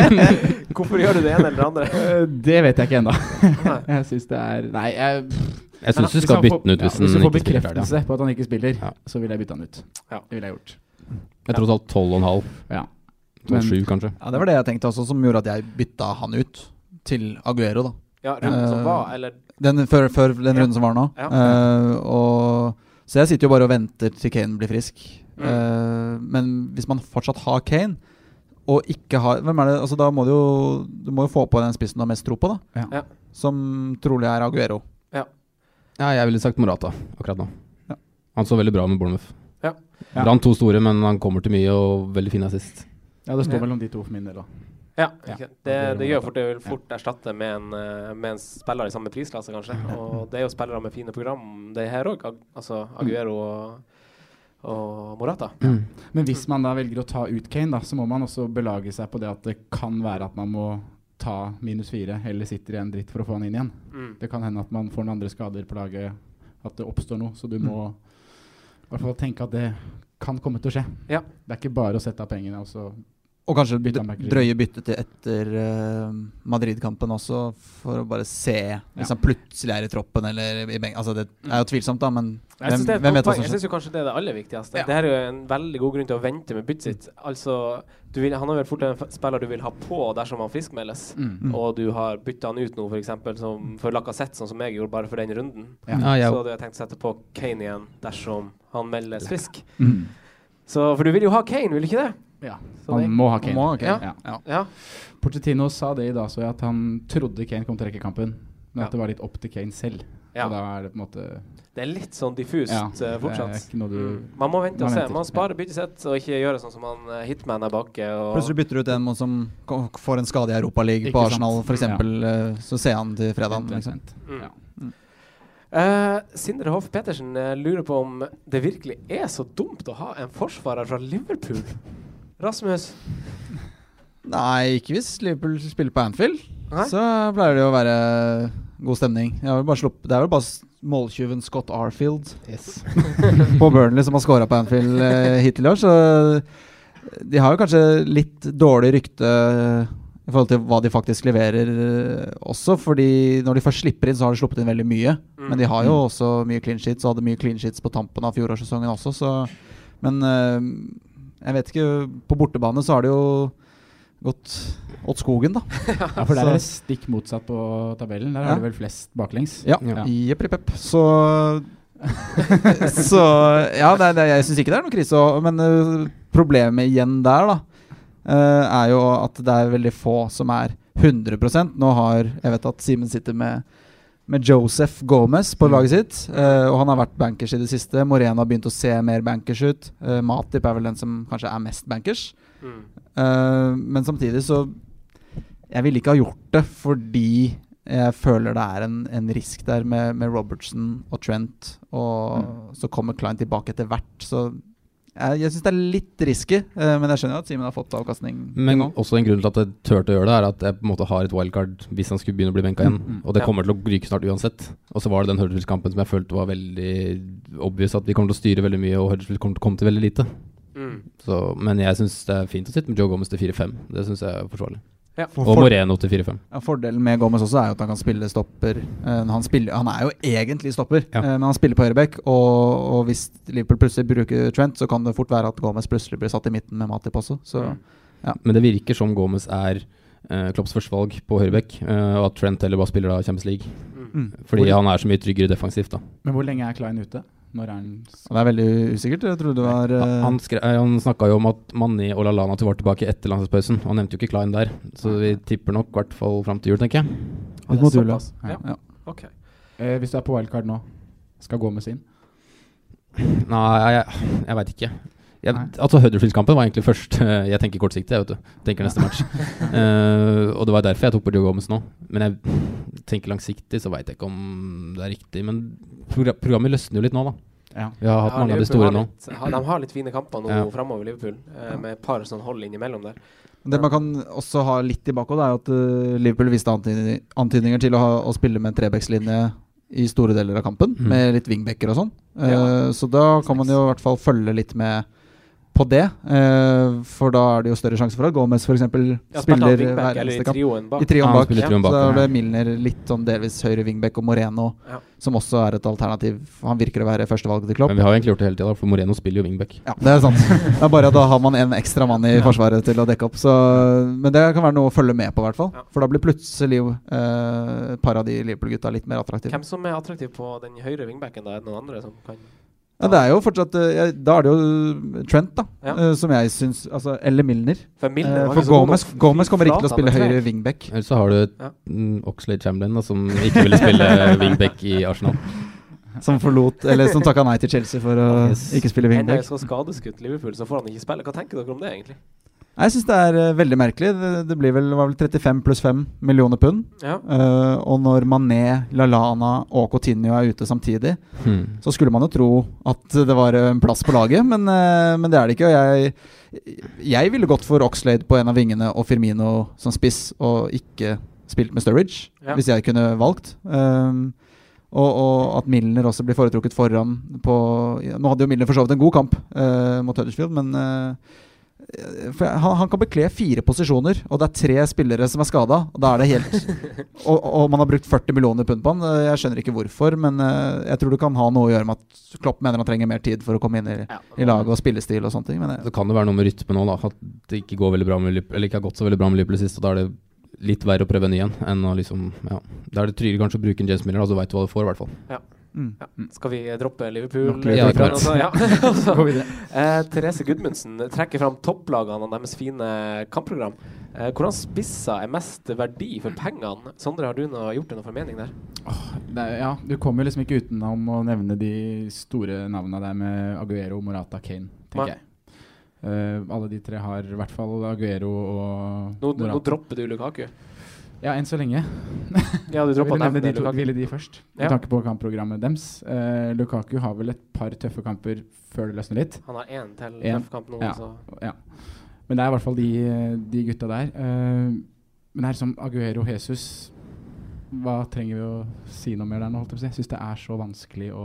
<laughs> hvorfor gjør du det ene eller det andre? Eh, Det vet jeg ikke ennå. <laughs> Jeg syns det er Nei, jeg Jeg syns du skal skal han bytte hvis han ut ja, hvis du får ikke spiller bekreftelse på at han ikke spiller, Ja. så vil jeg bytte han ut. Ja. Det ville jeg gjort. Jeg tror det var 12,5. Ja. To Men- sju, kanskje. Ja, Det var det jeg tenkte også, som gjorde at jeg bytta han ut til Aguero. da Ja, runden som Eh, var, eller Den før, før den Ja. runden som var nå. Ja. Eh, og, så jeg sitter jo bare og venter til Kane blir frisk. Mm. Uh, men hvis man fortsatt har Kane, og ikke har Hvem er det? Altså Da må du jo Du må jo få på den spissen du har mest tro på, da. Ja. Ja. Som trolig er Aguero. Ja, jeg ville sagt Morata akkurat nå. Ja. Han så veldig bra med Bournemouth. Ja. Ja. Brann to store, men han kommer til mye og veldig fin assist. Ja, det står Ja. mellom de to for min del, da. Ja, det, det gjør fort, det vil Ja. fort erstatte med en, eh, med en spiller i samme prisklasse, kanskje. Og det er jo spillere med fine program, det her òg. Altså Aguero og, og Morata. Men hvis man da velger å ta ut Kane, da, så må man også belage seg på det at det kan være at man må ta minus fire, eller sitter i en dritt for å få han inn igjen. Mm. Det kan hende at man får noen andre skader på laget, at det oppstår noe. Så du må i hvert fall tenke at det kan komme til å skje. Ja. Det er ikke bare å sette av pengene og så Og kanskje Bytte han drøye byttet til etter uh, Madrid-kampen også, for å bare se hvis Ja. han plutselig er i troppen eller i benken. Altså, det er jo tvilsomt, da, men hvem, hvem vet hva som skjer? Jeg syns kanskje det er det aller viktigste. Ja. Det er jo en veldig god grunn til å vente med byttet sitt. Altså, du vil, han er vel fort en spiller du vil ha på dersom han friskmeldes. mm. Mm. Og du har bytta han ut nå, f.eks. som for Lacassette, sånn som jeg gjorde bare for den runden. Ja. Ja, jeg Så hadde jeg tenkt å sette på Kane igjen dersom han meldes frisk. Mm. Så, for du vil jo ha Kane, vil du ikke det? Ja, Så man må ha Kane. må ha Kane. Ja. Ja. Ja. Pochettino sa det i dag, så jeg at han trodde Kane kom til å rekke kampen. Men Ja. at det var litt opp til Kane selv. Ja. Og da er det på en måte Det er litt sånn diffust Ja, eh, det er fortsatt. ikke noe du Mm. Man må vente og se. venter, Man sparer byttet sitt og ikke gjøre sånn som han uh, hitman er bakke. Og Plutselig bytter du ut en som får en skade i Europaligaen på Arsenal, f.eks. eksempel Så ser han til fredagen. Liksom. Mm. Ja. Eh, Sindre Hoff Petersen eh, lurer på om det virkelig er så dumt å ha en forsvarer fra Liverpool. Rasmus? Nei, ikke hvis Liverpool spiller på Anfield. Nei? Så pleier det å være god stemning. Jeg har bare slupp- det er vel bare måltyven Scott Arfield <laughs> på Burnley som har scora på Anfield eh, hittil i år, så de har jo kanskje litt dårlig rykte i forhold til hva de faktisk leverer eh, også, fordi når de først slipper inn, så har de sluppet inn veldig mye. Mm. Men de har jo også mye clean sheets, og hadde mye clean sheets på tampen av fjorårssesongen også, så Men eh, jeg vet ikke På bortebane så har det jo gått åt skogen, da. <laughs> Ja, for der er det stikk motsatt på tabellen. Der Ja. har de vel flest baklengs. Ja. Ja. Jepp, jepp, jepp. Så Så Ja, det, det, jeg syns ikke det er noe krise. Men uh, problemet igjen der, da, uh, er jo at det er veldig få som er 100% Nå har Jeg vet at Simen sitter med med Joseph Gomez på laget sitt, Uh, og han har vært bankers i det siste. Morena har begynt å se mer bankers ut. Uh, Matip er vel den som kanskje er mest bankers. Mm. Uh, men samtidig så Jeg ville ikke ha gjort det fordi jeg føler det er en, en risk der med, med Robertson og Trent, og så kommer Klein tilbake etter hvert. Så jeg, jeg syns det er litt risky, eh, men jeg skjønner jo at Simen har fått avkastning. Men også en grunn til at jeg turte å gjøre det, er at jeg på en måte har et wildcard hvis han skulle begynne å bli benka igjen. Mm, mm. Og det Ja. kommer til å ryke snart uansett. Og så var det den Huddersfield-kampen som jeg følte var veldig obvious at vi kommer til å styre veldig mye, og Huddersfield kommer til å komme til veldig lite. Mm. Så, men jeg syns det er fint å sitte med Joe Gomez til 4-5. Det syns jeg er forsvarlig. Ja. Og Moreno til 4-5. Ja, fordelen med Gomez også er jo at han kan spille stopper. Eh, han, spiller, han er jo egentlig stopper, Ja. eh, men han spiller på høyreback. Og, og hvis Liverpool plutselig bruker Trent, så kan det fort være at Gomez plutselig blir satt i midten med Matip også. Så ja. Men det virker som Gomez er uh, Klopps førstevalg på høyreback, uh, og at Trent heller bare spiller da Champions League. Mm. mm. Fordi Hvor- han er så mye tryggere defensivt, da. Men hvor lenge er Klein ute? Når er han det er veldig usikkert. Jeg trodde det var uh... Han, skre- eh, han snakka jo om at Manni og Lallana var tilbake etter landslagspausen. Han nevnte jo ikke Klein der, så vi tipper nok i hvert fall fram til jul, tenker jeg. Ja, det er jul, ja. Ja. Ja. OK. eh, Hvis du er på wildcard nå, skal Gomez inn? Nei, jeg, jeg veit ikke. Jeg, altså Huddersfield-kampen var egentlig først eh, Jeg tenker kortsiktig, jeg, vet du. Tenker neste match. uh, <laughs> og det var derfor jeg tok på Joe Gomez nå. Men jeg tenker langsiktig, så veit jeg ikke om det er riktig. Men progra programmet løsner jo litt nå, da. Ja. Vi har hatt Ja, mange av de store nå. litt, ha, de har litt fine kamper nå Ja. framover, Liverpool, Uh, med et par sånn hold innimellom der. Det man kan også ha litt tilbake, er at uh, Liverpool viste antydning, antydninger til å, ha, å spille med en trebekslinje i store deler av kampen, mm. med litt wingbacker og sånn. Uh, Ja. Så da kan man jo i hvert fall følge litt med på det. eh, for da er det jo større sjanse for at Gomez f.eks. Ja, spiller hver i eneste kamp. I trioen bak. trioen bak, så ja. er det Milner litt sånn delvis høyre wingback og Moreno, Ja. som også er et alternativ. Han virker å være førstevalget til Klopp. Men vi har jo egentlig gjort det hele tida, for Moreno spiller jo wingback. Ja, det er sant. Det er bare at da har man en ekstra mann i forsvaret til å dekke opp. Så, men det kan være noe å følge med på, i hvert fall. Ja. For da blir plutselig eh, et par av de Liverpool-gutta litt mer attraktive. Hvem som er attraktiv på den høyre wingbacken, da? Er det noen andre som kan Ja, det er jo fortsatt uh, jeg, Da er det jo Trent, da. Ja. uh, som jeg syns altså, Eller Milner. For Milner uh, for Gomez. Gomez kommer ikke til å spille høyre wingback. Eller så har du Ja. mm, Oxlade Chamberlain, da, som ikke ville spille <laughs> wingback i Arsenal. Som forlot Eller som takka nei til Chelsea for å Yes. ikke spille En er wingback. så skadeskutt Liverpool, så får han ikke spille. Hva tenker dere om det, egentlig? Jeg syns det er eh, veldig merkelig. Det, det blir vel, var vel 35 pluss 5 millioner pund. Ja. Uh, og når Mané, Lallana og Coutinho er ute samtidig, Hmm. så skulle man jo tro at det var en plass på laget, men, uh, men det er det ikke. Og jeg, jeg ville gått for Oxlade på en av vingene og Firmino som spiss, og ikke spilt med Sturridge, Ja. hvis jeg kunne valgt. Um, og, og at Milner også blir foretrukket foran på ja, Nå hadde jo Milner for så vidt en god kamp uh, mot Huddersfield, men eh, for han, han kan bekle fire posisjoner, og det er tre spillere som er skada. Og da er det helt <laughs> og, og man har brukt 40 millioner pund på han. Eh, Jeg skjønner ikke hvorfor, men eh, jeg tror det kan ha noe å gjøre med at Klopp mener han trenger mer tid for å komme inn i, i laget og spillestil og sånne ting. Men Så jeg, kan det være noe med rytmen nå, da. At det ikke går veldig bra med eller ikke har gått så veldig bra med Liverpool sist. Og da er det litt verre å prøve en ny en enn å liksom Ja. Da er det tryggere kanskje å bruke en James Miller, da, så veit du hva du får, i hvert fall. Mm. Ja. Skal vi droppe Liverpool? Nok Ja, klart. altså, ja. <laughs> Altså, <laughs> eh, Therese Gudmundsen trekker fram topplagene og deres fine kampprogram. Eh, hvordan spisser er mest verdi for pengene? Sondre, har du noe, gjort deg noen formening der? Det er, ja, du kommer liksom ikke utenom å nevne de store navnene der med Aguero, Morata, Kane, tenker jeg. Eh, alle de tre har i hvert fall Aguero og Nå, nå dropper du Lukaku. Ja, enn så lenge. <laughs> Ja, du droppa nevne de, to, ville de først, med Ja. tanke på kampprogrammet deres. Eh, Lukaku har vel et par tøffe kamper før det løsner litt. Han har én til En. tøff kamp nå. Ja. Så. Ja. Men det er i hvert fall de, de gutta der. Eh, men det er som Aguero Jesus Hva trenger vi å si noe mer der nå? Jeg syns det er så vanskelig å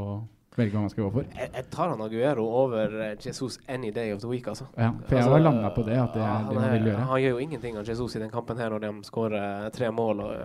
velge hva man skal gå for. Jeg, jeg tar han Aguero over eh, Jesus any day of the week, altså. Ja, for jeg Altså, har landa på det, at det er det man vil gjøre. Han gjør jo ingenting av Jesus i den kampen her når de skårer tre mål og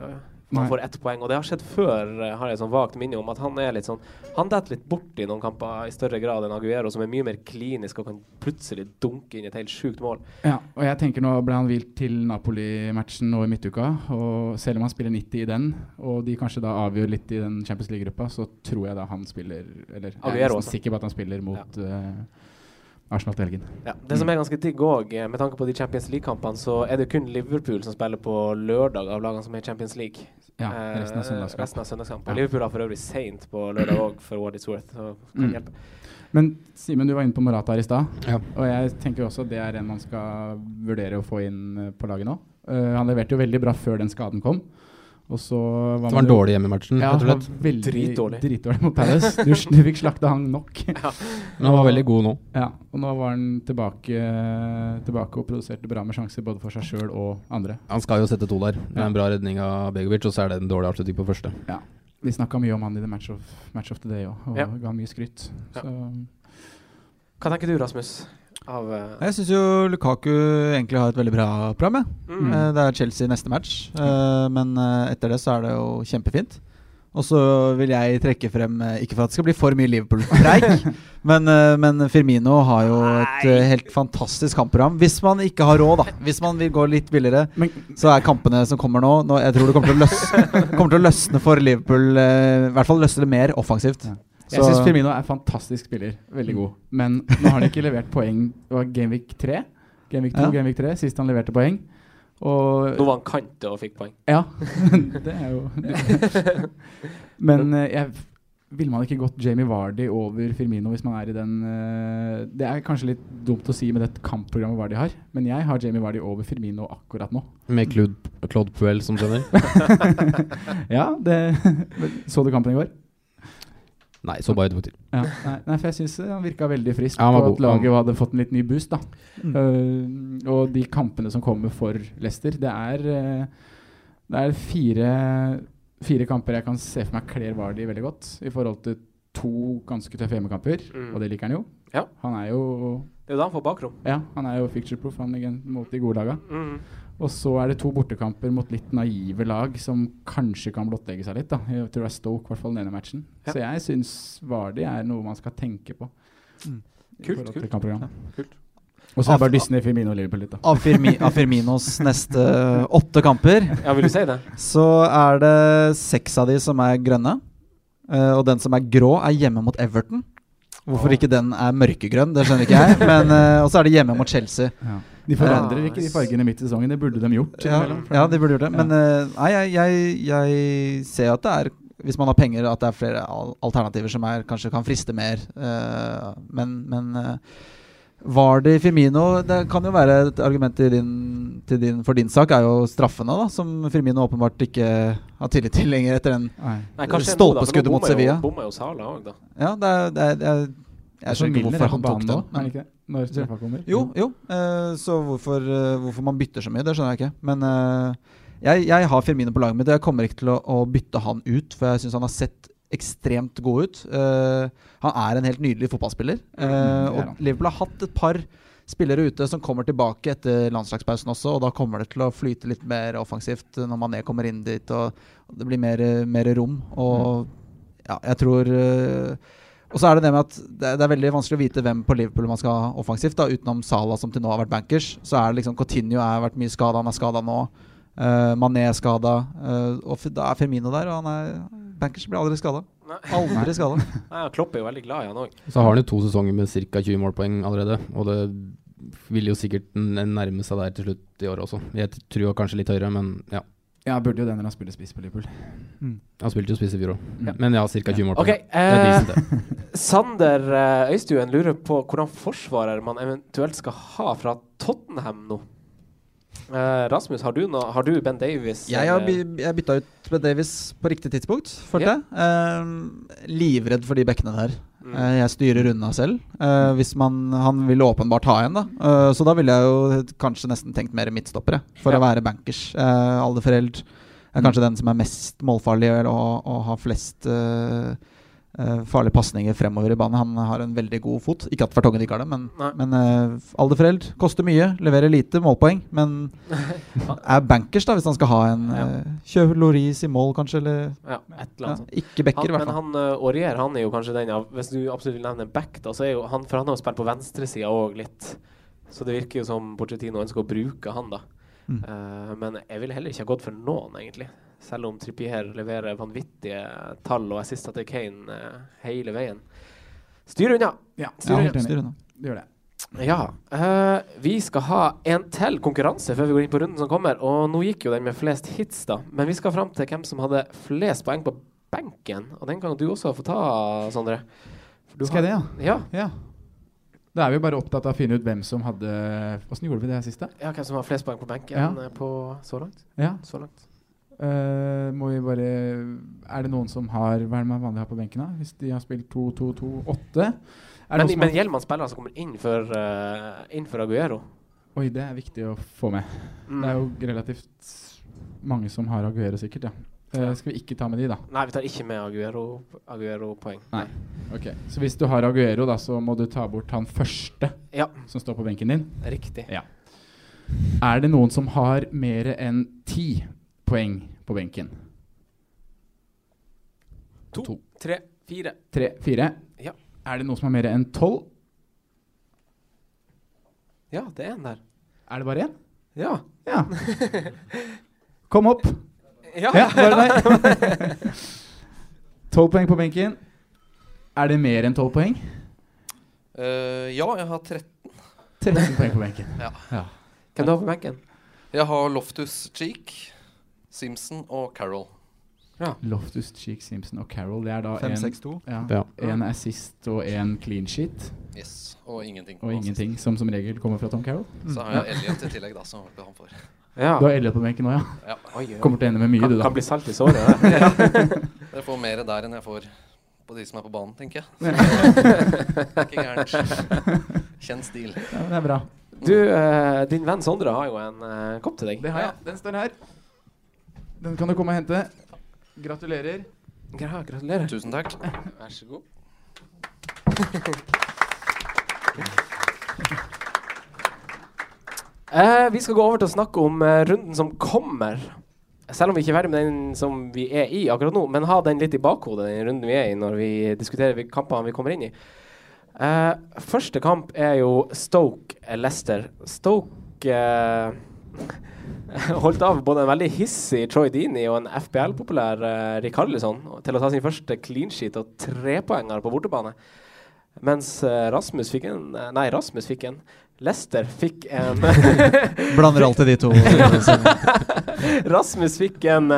Nei. får ett poeng. Og det har skjedd før, øh, har jeg sånn vagt minne om, at han er litt sånn Han detter litt bort i noen kamper i større grad enn Aguero, som er mye mer klinisk og kan plutselig dunke inn et helt sjukt mål. Ja, og jeg tenker nå ble han hvilt til Napoli-matchen nå i midtuka. Og selv om han spiller 90 i den, og de kanskje da avgjør litt i den Champions League-gruppa, så tror jeg da han spiller Eller jeg er nesten sikker på at han spiller mot eh, Arsenal til helgen. Ja, det som er ganske digg òg, med tanke på de Champions League-kampene, så er det kun Liverpool som spiller på lørdag av lagene som er i Champions League. Ja, Eh, resten av søndagskamp. resten av søndagskamp. Ja. Og Liverpool har for øvrig seint på lørdag òg, for what it's worth. Så kan Mm. hjelpe. Men Simen, du var inne på Morata her i stad. Ja. Og jeg tenker også det er en man skal vurdere å få inn eh, på laget nå. Uh, han leverte jo veldig bra før den skaden kom. Og så var Det var en dårlig hjemme i matchen, Ja, han var veldig Dritdårlig. dritdårlig mot Palace. Du, du fikk slakta han nok. <laughs> Men han var veldig god nå. Ja, og nå var han tilbake, tilbake og produserte bra med sjanser både for seg sjøl og andre. Han skal jo sette to der. Det er en bra redning av Begovic, og så er det en dårlig avslutning på første. Vi snakka mye om han i The Match of, match of the Day òg, og Ja. ga mye skryt. Ja. Så Hva tenker du, Rasmus? Av uh... jeg syns jo Lukaku egentlig har et veldig bra program. mm. Uh, Det er Chelsea neste match, uh, men etter det så er det jo kjempefint. Og så vil jeg trekke frem, ikke for at det skal bli for mye Liverpool-preik, <laughs> men, men Firmino har jo et helt fantastisk kampprogram. Hvis man ikke har råd, da. Hvis man vil gå litt billigere, Men så er kampene som kommer nå, nå Jeg tror det kommer til å løsne, <laughs> kommer til å løsne for Liverpool. eh, I hvert fall løsne det mer offensivt. Ja. jeg Så- syns Firmino er fantastisk spiller. Veldig god. Men nå har han ikke levert poeng. Det var Gameweek 3. Gamevik 2, Ja. Gamevik 3, sist han leverte poeng. Og Nå var han kante og fikk poeng. Ja, <laughs> det er jo <laughs> Men eh, jeg ville man ikke gått Jamie Vardy over Firmino hvis man er i den uh, Det er kanskje litt dumt å si med det kampprogrammet Vardy har, men jeg har Jamie Vardy over Firmino akkurat nå. Med Claude, Claude Puel som trener? <laughs> ja, det Så du kampen i går? Nei, så bare to til. Ja, nei, nei, for jeg syns han virka veldig frisk Ja, på at laget hadde fått en litt ny boost. da Mm. Uh, Og de kampene som kommer for Leicester, det er eh, Det er fire, fire kamper jeg kan se for meg kler Vardy veldig godt, i forhold til to ganske tøffe hjemmekamper, Mm. og det liker han jo. Ja. Han er jo Det er jo da han får bakrom. Ja, han er jo picture-proof han igjen mot de gode laga. Mm. Og så er det to bortekamper mot litt naive lag som kanskje kan blottlegge seg litt. da Jeg tror det er Stoke, i hvert fall den ene matchen. Ja. Så jeg syns Vardi er noe man skal tenke på. Mm. Kult, kult. Ja, Kult. Og så er det bare Disney, Firmino og Liverpool litt, da. Av, Firmi, av Firminos <laughs> neste åtte kamper Ja, vil du si det? så er det seks av de som er grønne. Uh, og den som er grå, er hjemme mot Everton. Hvorfor ikke den er mørkegrønn, det skjønner ikke jeg. Men, uh, og så er det hjemme mot Chelsea. De forandrer Ja. ikke de fargene midt i sesongen. Det burde de gjort. Ja, ja de burde gjort det. Ja. Men uh, nei, jeg, jeg, jeg ser at det er Hvis man har penger, at det er flere alternativer som er, kanskje kan friste mer. Uh, men men uh, det Firmino Det kan jo være et argument til din, til din, for din sak, er jo straffene, da, som Firmino åpenbart ikke har tillit til lenger etter den Stolpeskuddet mot bommer jo- Bommer jo Sala òg, da. Ja, det er, det er, det er Jeg Så skjønner ikke hvorfor han tok den. ikke det? Når straffa kommer? Jo, jo. Uh, så hvorfor, uh, hvorfor man bytter så mye, det skjønner jeg ikke. Men uh, jeg, jeg har Firmino på laget mitt, og jeg kommer ikke til å, å bytte han ut. For jeg syns han har sett ekstremt god ut. Eh, han er en helt nydelig fotballspiller. Eh, Mm, og. Liverpool har hatt et par spillere ute som kommer tilbake etter landslagspausen også, og da kommer det til å flyte litt mer offensivt når Mané kommer inn dit, og, det blir mer, mer rom. Og ja, jeg tror eh, og så er det det med at det, det er veldig vanskelig å vite hvem på Liverpool man skal ha offensivt, da, utenom Salah, som til nå har vært bankers. Så er det liksom Coutinho har vært mye skada, han er skada nå. Uh, Mané er skada. og da er Firmino der, og han er bankers blir aldri skada. Aldri skada. <laughs> Klopp er jo veldig glad i han òg. Så har han jo to sesonger med ca. 20 målpoeng allerede. Og det vil jo sikkert nærme seg der til slutt i år også. Jeg tror kanskje litt høyere, men ja. Ja, burde jo det når han spiller spiss på Liverpool. Han spilte jo spiss i fjor òg. Men ja, ca. 20 målpoeng. OK. Er Eh. <laughs> Sander eh, Øystuen lurer på hvordan forsvarer man eventuelt skal ha fra Tottenham nå. Eh, Rasmus, har du, no har du Ben Davies? Jeg har by- jeg bytta ut Ben Davies på riktig tidspunkt, følte jeg. uh, livredd for de bekkene der. Mm. Uh, jeg styrer unna selv. Eh, hvis man, han vil åpenbart ha en, da. Eh, så da ville jeg jo kanskje nesten tenkt mer midtstoppere, for Ja. å være bankers. Uh, Alderforeld er kanskje den som er mest målfarlig og, og har flest eh, eh, farlige pasninger fremover i banen. Han har en veldig god fot. Ikke at Fartongen ikke har det, men, Nei. men uh, Alderfreld koster mye, leverer lite målpoeng, men <laughs> er bankers, da, hvis han skal ha en. Ja. Uh, Kjøp Loris i mål, kanskje, eller Ja, et eller annet Ja, Ikke backer, i hvert fall. men han uh, Aurier han er jo kanskje den av Hvis du absolutt vil nevne en back, da, så er jo han For han har jo spilt på venstresida òg litt. Så det virker jo som Porcetino ønsker å bruke han, da. Mm. Uh, men jeg ville heller ikke ha gått for noen, egentlig. Selv om Trippier leverer vanvittige tall og assister til Kane eh, hele veien. Styr unna! Ja, Styr unna. Styr unna. Det gjør det. Ja. Uh, vi skal ha en til konkurranse før vi går inn på runden som kommer. Og nå gikk jo den med flest hits, da. Men vi skal fram til hvem som hadde flest poeng på benken. Og den kan du også få ta, Sondre. Skal jeg det, Ja. Ja. Da er vi bare opptatt av å finne ut hvem som hadde Åssen gjorde vi det her sist, da? ja, hvem som har flest poeng på benken Ja. eh, på så langt? Ja. Så langt. Eh, må vi bare Er det noen som har Hva er det man vanlig har på benken, da? Hvis de har spilt 2-2-2-8? Er Men, gjelder man spillere som kommer inn for, uh, inn for Aguero? Oi, det er viktig å få med. Mm. Det er jo relativt mange som har Aguero, sikkert. ja uh, Skal vi ikke ta med de, da? Nei, vi tar ikke med Aguero- Aguero-poeng. Nei. Ok, Så hvis du har Aguero, da, så må du ta bort han første Ja, som står på benken din. riktig. Ja. Er det noen som har mer enn ti poeng på benken? To, To. tre, fire. Tre, fire? Ja. Er det noe som er mer enn tolv? Ja, det er en der. Er det bare én? Ja. Ja. Kom opp. Ja, Ja, bare deg. Tolv poeng på benken. Er det mer enn tolv poeng? Uh, ja, jeg har 13. 13 poeng på benken. Ja. Hvem du har på benken? Jeg har Loftus Cheek, Simpson og Carroll. Ja. Loftus, Cheek, Simpson og Carroll. Det er da en, 5-6-2. ja, Ja. en assist og en clean sheet. Yes. Og ingenting. Og ingenting, som som regel kommer fra Tom Carroll. sist. Så har jeg Elliot i tillegg, da, som han får. Ja. Du har Elliot på benken nå, ja. Ja. Oi, oi. Kommer til å ende med mye, kan, du, da. kan bli salt i såret. det. <laughs> Dere får mer der enn jeg får på de som er på banen, tenker jeg. <laughs> Ikke gærent. Kjent stil. Ja, det er bra. Du, uh, din venn Sondre har jo en uh, kopp til deg. Det har jeg. Den står her. Den kan du komme og hente. Gratulerer. Gra gratulerer. Tusen takk. Vær så god. <laughs> Eh, vi skal gå over til å snakke om eh, runden som kommer. Selv om vi ikke er ferdig med den som vi er i akkurat nå, men ha den litt i bakhodet, den runden vi er i, når vi diskuterer kampene vi kommer inn i. Eh, første kamp er jo Stoke-Lester. Stoke eh, <laughs> <laughs> holdt av både en veldig hissig Troy Dini og en FBL-populær uh, Rikarlison til å ta sin første clean sheet og trepoenger på bortebane. Mens uh, Rasmus fikk en eh, Nei, Rasmus fikk en. Lester fikk en <laughs> Blander alltid de to. <laughs> Rasmus fikk en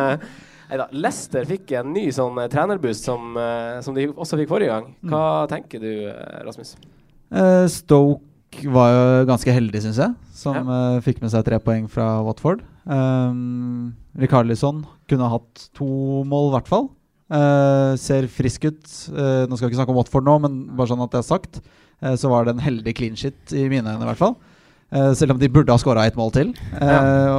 Nei da. Lester fikk en ny sånn eh, trenerboost som, eh, som de også fikk forrige gang. Hva tenker du, eh, Rasmus? Eh, Stoke var jo ganske heldig, syns jeg, som eh, fikk med seg tre poeng fra Watford. Um, Rikarlison kunne hatt to mål, i hvert fall. Uh, ser frisk ut. Uh, nå skal vi ikke snakke om Watford nå, men bare sånn at det er sagt, så var det en heldig clean shit i mine øyne, i hvert fall. Selv om de burde ha skåra ett mål til, ja.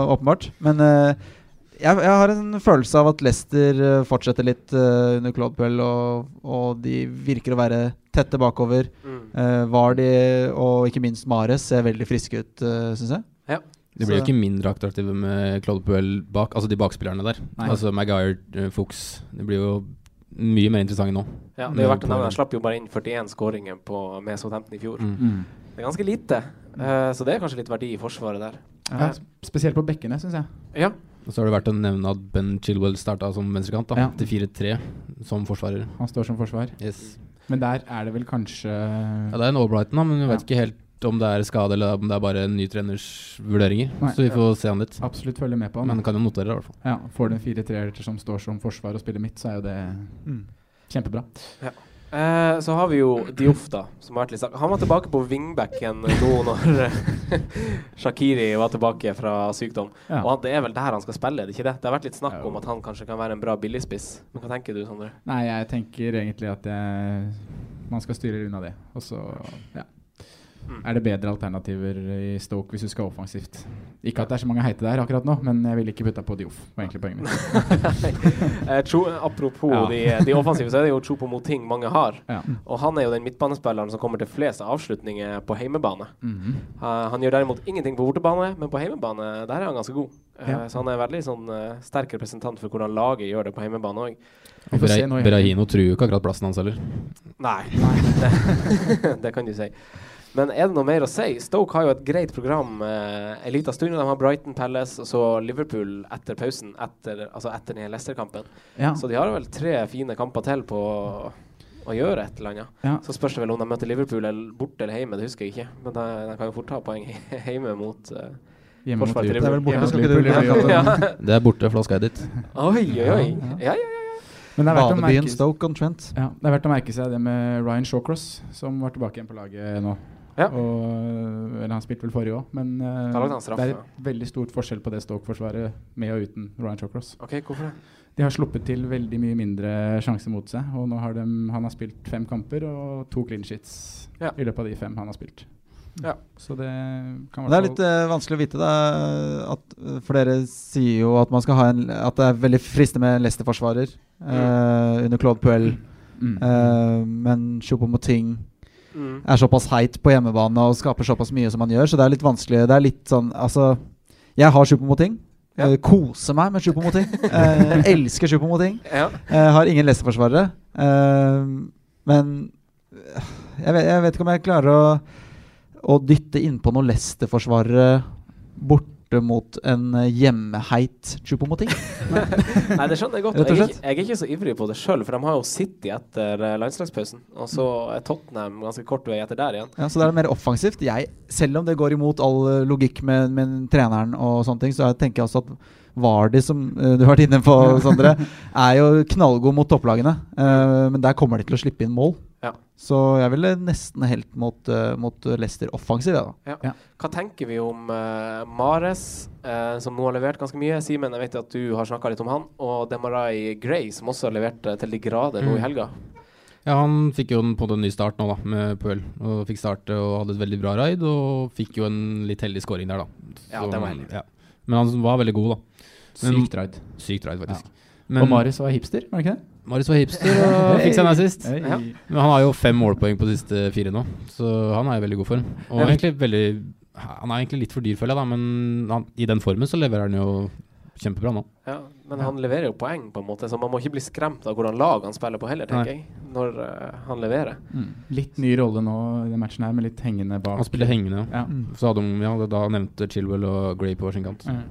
åpenbart. Men jeg, jeg har en følelse av at Leicester fortsetter litt under Claude Puel, og, og de virker å være tette bakover. Mm. Uh, Vardi og ikke minst Mares ser veldig friske ut, uh, syns jeg. Ja. De blir jo ikke mindre attraktive med Claude Puel bak, altså de bakspillerne der. Nei. Altså Maguire, eh, Fuchs. De blir jo mye mer interessante nå. Ja, det er jo verdt å nevne. Slapp jo bare inn 41 skåringer på, Meso 15 i fjor. Mm. Mm. Det er ganske lite, uh, så det er kanskje litt verdi i forsvaret der. Ja, spesielt på bekkene, syns jeg. Ja. Og så har det vært å nevne at Ben Chilwell starta som venstrekant, da, Ja. til 4-3 som forsvarer. Han står som forsvar. Yes. Men der er det vel kanskje Ja, det er en Albrighton, men vi vet Ja. ikke helt om det er skade eller om det er bare en ny treners vurderinger. Nei. Så vi får se han litt. absolutt følge med på han. Men kan jo notere det, i hvert fall. Ja, Får du en 4-3-er som står som forsvar og spiller midt, så er jo det kjempebra. Eh, så har vi jo Dioff, da. Som har vært litt sak. Han var tilbake på wingbacken nå når <laughs> eh, Shakiri var tilbake fra sykdom. Ja. Og han, det er vel der han skal spille, er det ikke det? Det har vært litt snakk om at han kanskje kan være en bra billigspiss. Men hva tenker du, Sondre? Nei, jeg tenker egentlig at jeg, man skal styre unna det. Og så ja. Mm. er det bedre alternativer i Stoke hvis du skal offensivt. Ikke at det er så mange heite der akkurat nå, men jeg ville ikke putta på Dioff. var egentlig poenget mitt. <laughs> Eh, apropos Ja. de, de offensive, så er det jo tro på Moting mange har. Ja. Og han er jo den midtbanespilleren som kommer til flest avslutninger på heimebane. Mm -hmm. uh, han gjør derimot ingenting på bortebane, men på heimebane der er han ganske god. Uh, Ja. Så han er en veldig sånn uh, sterk representant for hvordan laget gjør det på heimebane òg. Berahino truer jo ikke akkurat plassen hans heller. Nei, det, <laughs> det kan du si. Men er det noe mer å si? Stoke har jo et greit program eh, en liten stund. De har Brighton Palace og så Liverpool etter pausen, etter, altså etter den Leicester-kampen. Ja. Så de har vel tre fine kamper til på å, gjøre et eller annet. Ja. Så spørs det vel om de møter Liverpool eller borte eller hjemme, det husker jeg ikke. Men de, de kan jo fort ta poeng <laughs> hjemme mot eh, Hjemme mot til Det er vel Liverpool. borte, Ja, Liverpool. Det er borte flaska ditt. dit. Oi, oi, oi. Ja, Ja, ja, ja. Men det er verdt å Badebyen merke Stoke on Trent. Ja, det er verdt å merke seg det med Ryan Shawcross, som var tilbake igjen på laget nå. Ja. Og, eller han spilte vel forrige òg, men uh, det er et veldig stort forskjell på det Stoke-forsvaret med og uten Ryan Shawcross. Okay, hvorfor det? De har sluppet til veldig mye mindre sjanser mot seg, og nå har de, han har spilt fem kamper og to clean sheets Ja. i løpet av de fem han har spilt. Ja. Så det kan Det er litt uh, vanskelig å vite, da. At, flere for dere sier jo at man skal ha en At det er veldig fristende med en Leicester-forsvarer eh, under Claude Puel. mm. Uh, men Choupo-Moting Mm. er såpass heit på hjemmebane og skaper såpass mye som han gjør, så det er litt vanskelig. Det er litt sånn Altså, jeg har Choupo-Moting. Ja. Eh, koser meg med Supermoting. uh, <laughs> elsker Choupo-Moting. Ja. Uh, har ingen Leicester-forsvarere. Eh, men jeg vet, jeg vet ikke om jeg klarer å, å dytte innpå noen lesteforsvarere Bort borte mot en eh, hjemmeheit Chupomoting. <laughs> Nei, det skjønner jeg godt. Jeg er, ikke, jeg er ikke så ivrig på det sjøl, for de har jo City etter eh, landslagspausen. Og så er Tottenham ganske kort vei etter der igjen. Ja, så det er mer offensivt. Jeg, selv om det går imot all eh, logikk med, med treneren, og sånne ting, så jeg tenker jeg også at Vardi, som du har vært inne på, <laughs> Sondre, er jo knallgod mot topplagene. Eh, men der kommer de til å slippe inn mål. Ja. Så jeg ville nesten helt mot, eh, mot Leicester offensiv. Ja. Ja. Hva tenker vi om uh, Mares, uh, som nå har levert ganske mye? Simen, jeg vet at du har snakka litt om han. Og Demarai Gray, som også har levert til de grader nå i Mm. helga. Ja, han fikk jo en, på en ny start nå, da, med Pøl. Og fikk starte og hadde et veldig bra raid, og fikk jo en litt heldig scoring der, da. Ja, det var heldig. ja. Men han var veldig god, da. Men- Sykt raid. Sykt raid, faktisk. og Mares var hipster, var det ikke det? Marius var hipster <laughs> og fikk seg en assist. Ja. Men han har jo fem målpoeng på de siste fire nå, så han er i veldig god form. Og egentlig veldig Han er egentlig litt for dyr, føler jeg, da, men han, i den formen så leverer han jo kjempebra nå. Ja, men han leverer jo poeng, på en måte, så man må ikke bli skremt av hvordan lag han spiller på heller, tenker Nei. jeg. Når uh, han leverer. Mm. Litt ny rolle nå i den matchen her, med litt hengende bak. Han spiller hengende. Ja. Så hadde de ja, da nevnte Chilwell og Gray på sin kant. Mm.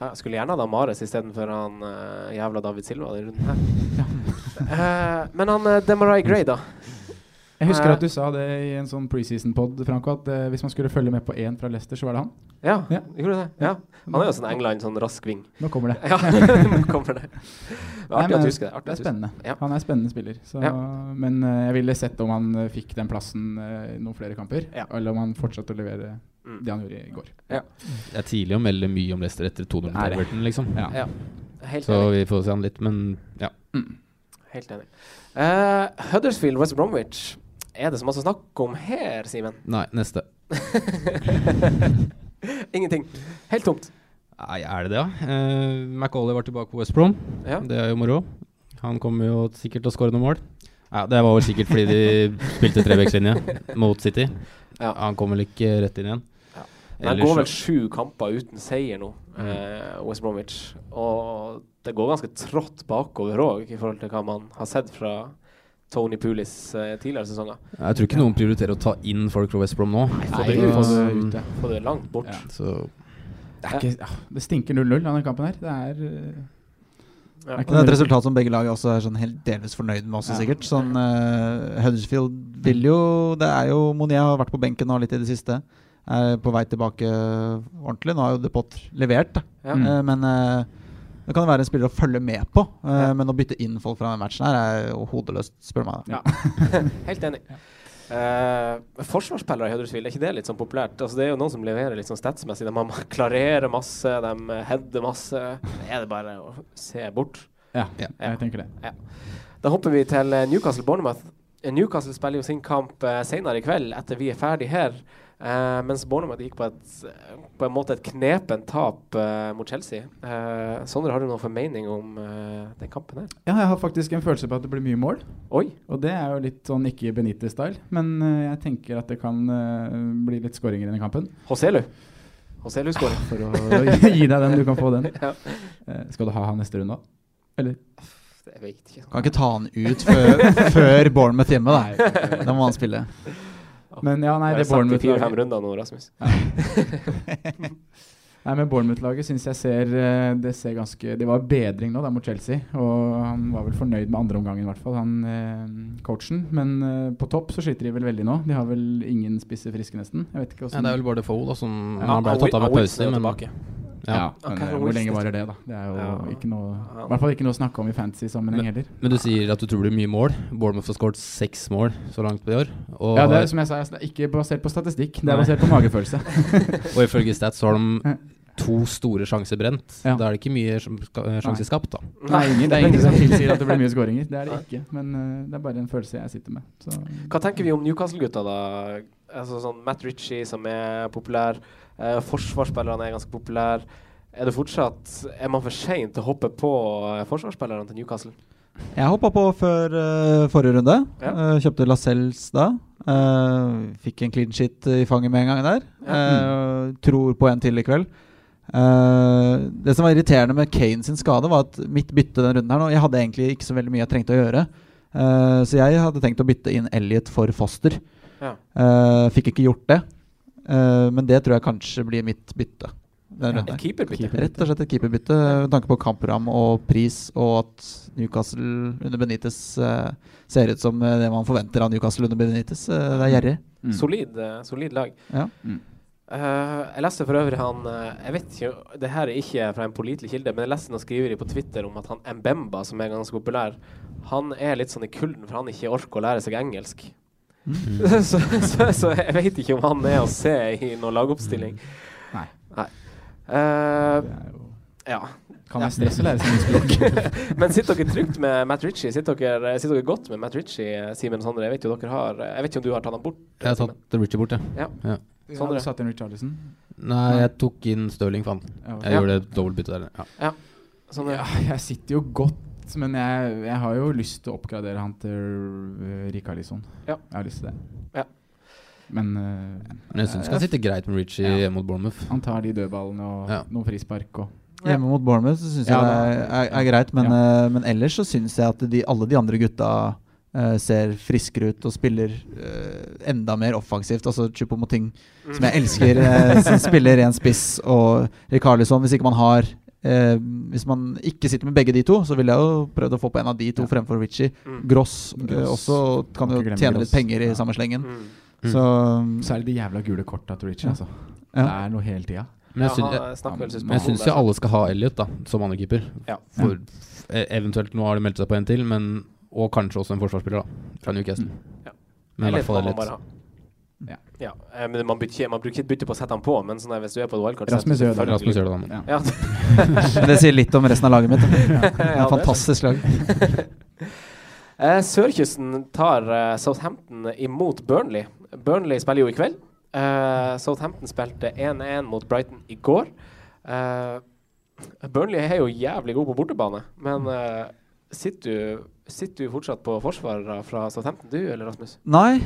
Ja, jeg skulle gjerne hatt Mares istedenfor han uh, jævla David Silva denne runden her. <laughs> Eh, men han uh, Demarai Gray, da. Jeg husker at du sa det i en sånn preseason-pod, Franco, at uh, hvis man skulle følge med på én fra Leicester, så var det han. Ja, Ja. gjorde det? Ja. Han er jo sånn England, sånn rask ving. Nå kommer det. Ja, <laughs> nå kommer det. Det Nei, Artig men at du husker det. Det er spennende. Ja. Han er en spennende spiller. Så, Ja. Men jeg ville sett om han fikk den plassen uh, i noen flere kamper. Ja. Eller om han fortsatte å levere. Det han gjorde i går. Det er tidlig å melde mye om Leicester etter 2-0 Er? Everton, liksom. Ja. Ja. Helt Så vi får se han litt, men ja. Helt enig. Uh, Huddersfield, West Bromwich. Er det så masse å snakke om her, Simen? Nei, neste. <laughs> Ingenting. Helt tomt. Nei, er det det, ja? Uh, McAuley var tilbake på West Brom. Ja. Det er jo moro. Han kommer jo sikkert til å skåre noen mål. Ja, Det var vel sikkert fordi de spilte trebekslinje <laughs> mot City. Ja. Han kommer vel ikke rett inn igjen. Ellers går vel sju kamper uten seier nå, eh, West Bromwich. Og det går ganske trått bakover òg, i forhold til hva man har sett fra Tony Pulis eh, tidligere sesonger. Jeg tror ikke noen prioriterer å ta inn folk fra West Brom nå. Få Nei, det, det det langt bort. Ja. Så Det, er ikke, ja, det stinker 0-0 av denne kampen her. Det er eh, Ja. Det er et resultat som begge lag også er sånn helt delvis fornøyd med, også Ja. sikkert. Sånn, uh, Huddersfield vil jo Det er jo Monier har vært på benken nå litt i det siste. Er på vei tilbake ordentlig. Nå har jo Depot levert. Ja. Eh, men eh, det kan jo være en spiller å følge med på. Eh, Ja. Men å bytte inn folk fra den matchen her er jo hodeløst, spør du meg. Ja. <laughs> Helt enig. Uh, forsvarsspillere i Huddersfield, er ikke det litt sånn populært? Altså, det er jo noen som leverer litt sånn statsmessig. De klarerer masse, de header masse. Er det bare å se bort? Ja, Ja. jeg tenker det. Da hopper vi til eh, Newcastle Bournemouth. Newcastle spiller jo sin kamp uh, senere i kveld, etter vi er ferdig her. Eh, mens Bournemouth gikk på, et, på en måte et knepent tap uh, mot Chelsea. Uh, Sondre, har du noen formening om den kampen her? Ja, jeg har faktisk en følelse på at det blir mye mål. Oi! Og det er jo litt sånn ikke Benitez-style, men jeg tenker at det kan bli litt skåringer i den kampen. Hoselu. Hoselu skårer. For å gi deg den, du kan få den. <laughs> Ja. Skal du ha han neste runde òg? Eller? Jeg vet ikke. Kan ikke ta han ut før, før Bournemouth hjemme, nei. Da må han spille. Men ja, nei, det fire-fem Bournemouth-laget nå, Rasmus. <laughs> Nei, men Bournemouth-laget syns jeg ser eh, Det ser ganske Det var bedring nå da mot Chelsea, og han var vel fornøyd med andre omgangen, i hvert fall, han eh, coachen. Men eh, på topp så sliter de vel veldig nå. De har vel ingen spisse friske, nesten. Jeg vet ikke ja, hvordan det er vel bare Defoe da, som Ja, Han ble tatt av med pause, men tilbake. Ja, ja. men eh, hvor lenge varer det, da? Det er jo Ja. ikke noe I hvert fall ikke noe å snakke om i fantasy-sammenheng heller. Men du sier at du tror det blir mye mål. Bournemouth har skåret seks mål så langt på i år. Og, Ja, det er som jeg sa, det er ikke basert på statistikk, det er basert på magefølelse. <laughs> og ifølge Stats har de to store sjanser brent. Ja. Da er det ikke mye som eh, sjanser skapt, da. Nei, ingen, det er ingen som tilsier at det blir mye skåringer. Det er det ikke. Men uh, det er bare en følelse jeg sitter med. Så, Hva tenker vi om Newcastle-gutta, da? Altså sånn Matt Ritchie, som er populær. Eh, forsvarsspillerne er ganske populære. Er det fortsatt Er man for sein til å hoppe på eh, forsvarsspillerne til Newcastle? Jeg hoppa på før uh, forrige runde. Ja. Uh, kjøpte Lascelles da. Uh, fikk en clean shit i fanget med en gang der. Eh, tror på en til i kveld. Det som var irriterende med Kane sin skade, var at mitt bytte den runden her nå Jeg hadde egentlig ikke så veldig mye jeg trengte å gjøre. Så jeg hadde tenkt å bytte inn Elliot for Foster. Ja. Eh, fikk ikke gjort det. Uh, men det tror jeg kanskje blir mitt bytte. Ja. Et keeperbytte. Rett og slett et keeperbytte med tanke på kampprogram og pris, og at Newcastle under Benitez uh, ser ut som det man forventer av Newcastle under Benitez. Det er gjerrig. Mm. Solid, eh, solid lag. Ja. Mm. Uh, jeg leste for øvrig han uh, Jeg vet ikke, det her er ikke fra en pålitelig kilde, men jeg leste noen skriveri på Twitter om at han Mbemba, som er ganske populær, han er litt sånn i kulden for han ikke orker å lære seg engelsk. Mm. <laughs> så, så, så jeg vet ikke om han er å se i noen lagoppstilling. Nei. Nei. Eh, er jo ja. Kan være stress å lære seg nytt språk. <laughs> Men sitter dere trygt med Matt Ritchie? Sitter dere, sitter dere godt med Matt Ritchie, Simen og Sondre? Jeg vet jo dere har Jeg vet ikke om du har tatt han bort? Jeg har Simen? tatt Richie bort, ja. Ja. Ja. Har Sondre? du satt inn Richarlison? Nei, jeg tok inn Stirling, faen. Jeg Ja. gjorde et dobbeltbytte der. Ja. Sondre? Ja, jeg sitter jo godt, men jeg, jeg har jo lyst til å oppgradere han til uh, Rikarlison. Ja. Jeg har lyst til det. Ja. Men uh, Men jeg syns det kan sitte greit med Richie Ja. hjemme mot Bournemouth. han tar de dødballene og Ja. noen frispark og Hjemme mot Bournemouth så syns jeg det er, er, er greit, men, uh, men ellers så syns jeg at de, alle de andre gutta Uh, ser friskere ut og spiller uh, enda mer offensivt. Altså Chupomoting, Mm. som jeg elsker, uh, som spiller ren spiss, og Rikarlison, hvis ikke man har eh, Hvis man ikke sitter med begge de to, så ville jeg jo prøvd å få på en av de to Ja. fremfor Ritchie. Mm. Gross, eh, Gross. også kan jo tjene Gross. litt penger i Ja. samme slengen. Mm. Mm. Så Så er det de jævla gule korta til Richie, Ja. altså. Ja. Det er noe hele tida. Men jeg, jeg, syns jo alle skal ha Elliot da, som andrekeeper. Ja. For e- eventuelt nå har de meldt seg på en til, men og kanskje også en forsvarsspiller da, fra Newcastle. Ja. Men i hvert fall Elliot. Ja. Ja, eh, men man, bytter, man bruker ikke bytte på å sette han på, men sånn der, hvis du er på et wildcard Rasmus gjør det. Rasmus gjør det. Ja. Ja. <laughs> Det sier litt om resten av laget mitt. <laughs> Det er Ja, et fantastisk lag. <laughs> Eh, Sørkysten tar eh, Southampton imot Burnley. Burnley spiller jo i kveld. Eh, Southampton spilte 1-1 mot Brighton i går. Eh, Burnley er jo jævlig god på bortebane, men sitter, du, sitter du fortsatt på forsvarere fra Southampton, du eller Rasmus? Nei.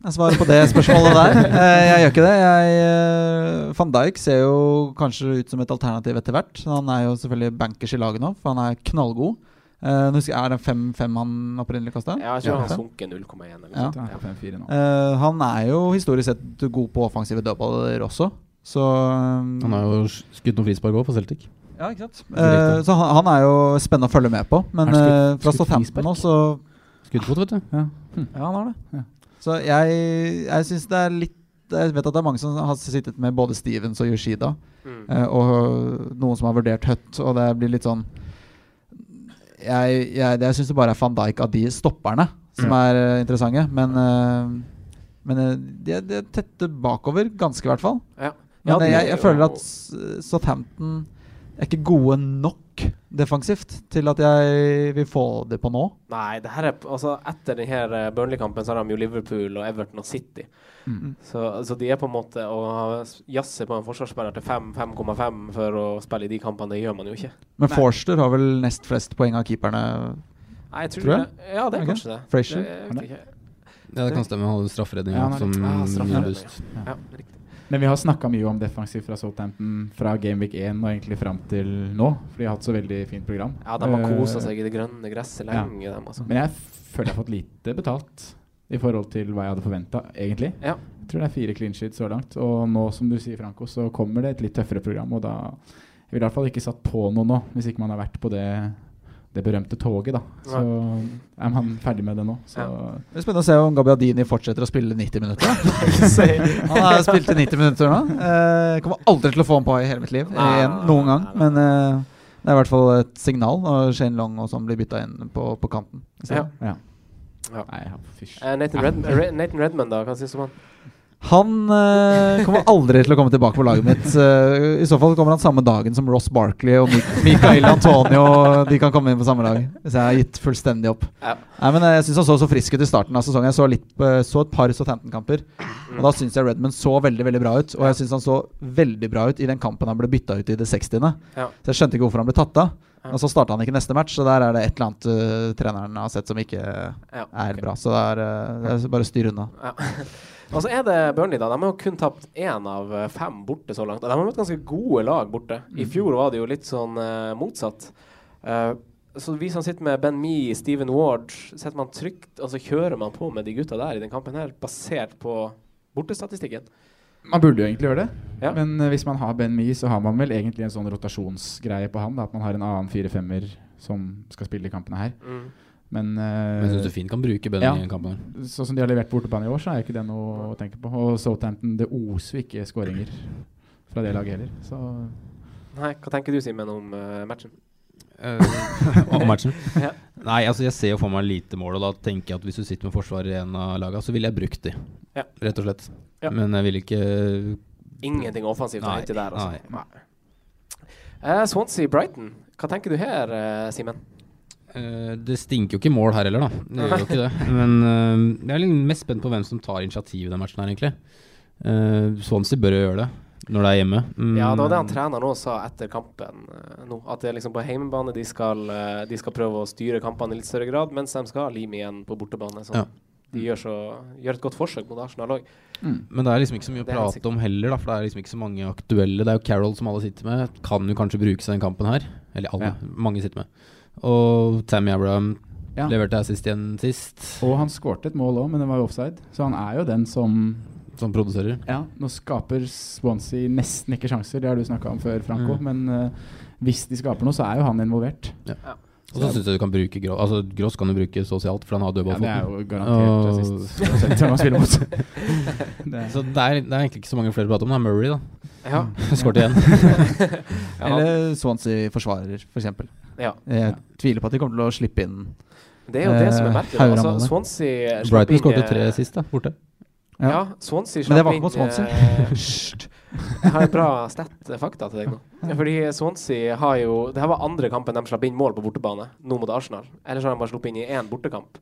Jeg svarer på det spørsmålet der. Eh, jeg gjør ikke det. Jeg, eh, Van Dijk ser jo kanskje ut som et alternativ etter hvert. Han er jo selvfølgelig bankers i laget nå, for han er knallgod. Uh, husker er det 5-5 han opprinnelig kasta? Ja, jeg tror han har sunket 0,1 eller Ja. sånt. Han er Ja. på 5-4 nå. Eh, han er jo historisk sett god på offensive dødballer også, så um, Han har jo skutt noen frispark òg for Celtic. Ja, ikke sant? Så. Eh, så han, han er jo spennende å følge med på. Men skutt- fra Southampton nå, så Skuddfot, vet du. Ja. Ja, han har det. Ja. Så jeg, jeg syns det er litt Jeg vet at det er mange som har sittet med både Stevens og Yoshida, Mm. eh, og noen som har vurdert Hutt, og det blir litt sånn Jeg, jeg, jeg syns det bare er van Dijk av de stopperne som er eh, interessante, men eh, Men de, er- de er tette bakover, ganske i hvert fall. Ja. Men Ja, jeg, er jeg føler at Southampton er ikke gode nok defensivt til at jeg vil få det på nå. Nei, det her er altså etter denne Burnley-kampen så har de jo Liverpool og Everton og City. Mm. Så, så de er på en måte å jazze på en forsvarsspiller til 5-5,5 for å spille i de kampene, det gjør man jo ikke. Men Nei. Forster har vel nest flest poeng av keeperne. Nei, jeg tror, Tror jeg? Det, ja, det er okay. kanskje det. Frazier? Ja, det kan stemme. Han hadde strafferedning Ja, som Ah, strafferedning, boost. Ja, riktig. Men vi har snakka mye om defensiv fra Southampton fra Gameweek 1 og egentlig fram til nå. For de har hatt så veldig fint program. Ja, de har Eh, kosa seg i det grønne gresset ja. lenge, dem, altså. Men jeg føler jeg har fått lite betalt i forhold til hva jeg hadde forventa, egentlig. Ja. Jeg tror det er fire clean sheets så langt. Og nå, som du sier, Franco, så kommer det et litt tøffere program. Og da Jeg ville i hvert fall ikke satt på noe nå, hvis ikke man har vært på det, det berømte toget, da. Så er man ferdig med det nå. Så Det er spennende å se om Gabbiadini fortsetter å spille 90 minutter. <laughs> Han har spilt i 90 minutter nå. Jeg kommer aldri til å få ham på i hele mitt liv. Nei, igjen, noen gang. nei, nei. Men eh, det er i hvert fall et signal når Shane Long og sånn blir bytta inn på, på kanten. Ja. ja. Ja. Nei, ja. Eh, Nathan, Redman, Nathan Redman, da? Hva syns du om han? Han eh, kommer aldri til å komme tilbake på laget mitt. Uh, I så fall kommer han samme dagen som Ross Barkley og Michael Antonio. De kan komme inn på samme lag. Hvis jeg har gitt fullstendig opp. Ja. Nei, men eh, Jeg syns han så så frisk ut i starten av sesongen. Jeg så, litt, så et par Southampton-kamper. Og Da syns jeg Redmond så veldig veldig bra ut. Og jeg syns han så veldig bra ut i den kampen han ble bytta ut i det 60. Ja. Så jeg skjønte ikke hvorfor han ble tatt av. Og så starta han ikke neste match, så der er det et eller annet uh, treneren har sett som ikke Ja, er bra. Så det er, uh, det er bare styr unna. Ja. <laughs> Og så er det Burnley, da. De har jo kun tapt én av eh, fem borte så langt. Og de har møtt ganske gode lag borte. I fjor var det jo litt sånn uh, motsatt. Uh, så vi som sitter med Ben Mee, Steven Ward, setter man trygt Altså kjører man på med de gutta der i den kampen her, basert på bortestatistikken? Man burde jo egentlig gjøre det. Ja. Men hvis man har Ben Mee, så har man vel egentlig en sånn rotasjonsgreie på han. Da, at man har en annen fire-femmer som skal spille de kampene her. Mm. Men, uh, Men syns du Finn kan bruke bøndene ja. i en kamp. her. sånn som de har levert på bortebane i år, så er ikke det noe å tenke på. Og Southampton, det oser ikke skåringer fra det laget heller. Så Nei, hva tenker du, Simen, om uh, matchen? Eh, <laughs> om matchen? <laughs> Ja. Nei, altså jeg ser jo for meg lite mål, og da tenker jeg at hvis du sitter med forsvaret i en av lagene, så ville jeg brukt de. Ja. Rett og slett. Ja. Men jeg vil ikke Ingenting offensivt å hente der, altså. nei. Nei. Uh, Swansea-Brighton, hva tenker du her, Simen? Eh, Det stinker jo ikke mål her heller, da. Det gjør jo ikke det. Men eh, jeg er litt mest spent på hvem som tar initiativ i den matchen her, egentlig. Uh, Swansea bør jo gjøre det når det er hjemme. Mm, Ja, det var det han treneren nå sa etter kampen eh, nå. At det er liksom på hjemmebane de skal, eh, de skal prøve å styre kampene i litt større grad, mens de skal ha lim igjen på bortebane. Sånn. Ja. de gjør, så, gjør et godt forsøk mot Arsenal òg. Men det er liksom ikke så mye å prate om heller, da, for det er liksom ikke så mange aktuelle. Det er jo Carroll som alle sitter med. Kan jo kanskje brukes i den kampen her. Eller alle. Ja. Mange sitter med. Og Tammy Abraham Ja. leverte assist igjen sist, Og han skårte et mål òg, men det var jo offside. Så han er jo den som som produserer. Ja, nå skaper Swansea nesten ikke sjanser, det har du snakka om før, Franco. Mm. Men uh, hvis de skaper noe, så er jo han involvert. Og så syns jeg du kan bruke Gross. Altså, Gross kan du bruke sosialt, for han har dødballfoten. Ja, det er jo garantert Og-. <laughs> Det- Så det er, det er egentlig ikke så mange flere å prate om. Det er Murray, da. Ja. <laughs> Skåret igjen. <laughs> Ja. Eller Swansea-forsvarer, f.eks. ja. Jeg tviler på at de kommer til å slippe inn Det er jo det som er Eh, merkelig. Altså, Swansea Brighton skåret jo eh, tre sist, da. Borte. Ja, Swansea Men det var ikke mot Swansea. eh, <laughs> Hysj. Jeg har et bra stat fakta til deg nå. Fordi Swansea har jo Det her var andre kampen de slapp inn mål på bortebane, nå mot Arsenal. Ellers har de bare sluppet inn i én bortekamp.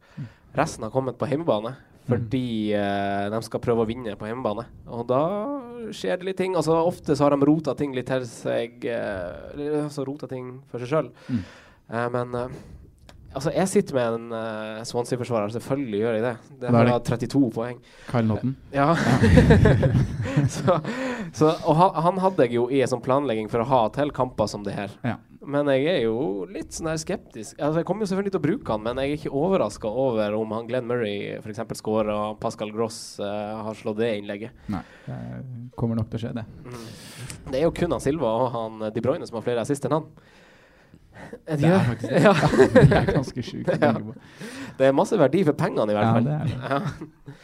Resten har kommet på hjemmebane fordi eh, de skal prøve å vinne på hjemmebane. Og da skjer det litt ting. Altså Ofte så har de rota ting litt til seg eh, altså, rota ting for seg sjøl. Mm. men eh, Altså, jeg sitter med en uh, Swansea-forsvarer, selvfølgelig gjør jeg det. Det er har 32 poeng. Kyle Notton? Ja. <laughs> så, så, og han, han hadde jeg jo i en sånn planlegging for å ha til kamper som det her. Ja. Men jeg er jo litt sånn her skeptisk. Altså, jeg kommer jo selvfølgelig til å bruke han, men jeg er ikke overraska over om han Glenn Murray f.eks. scorer og Pascal Gross uh, har slått det innlegget. Nei, det kommer nok til å skje, det. Mm. Det er jo kun han Silva og han De Bruyne som har flere assist enn han. Det er faktisk det. <laughs> Ja. <laughs> Det er ganske sjukt. å <laughs> Ja. tenke på. Det er masse verdi for pengene, i hvert Ja, fall. det er det. Ja.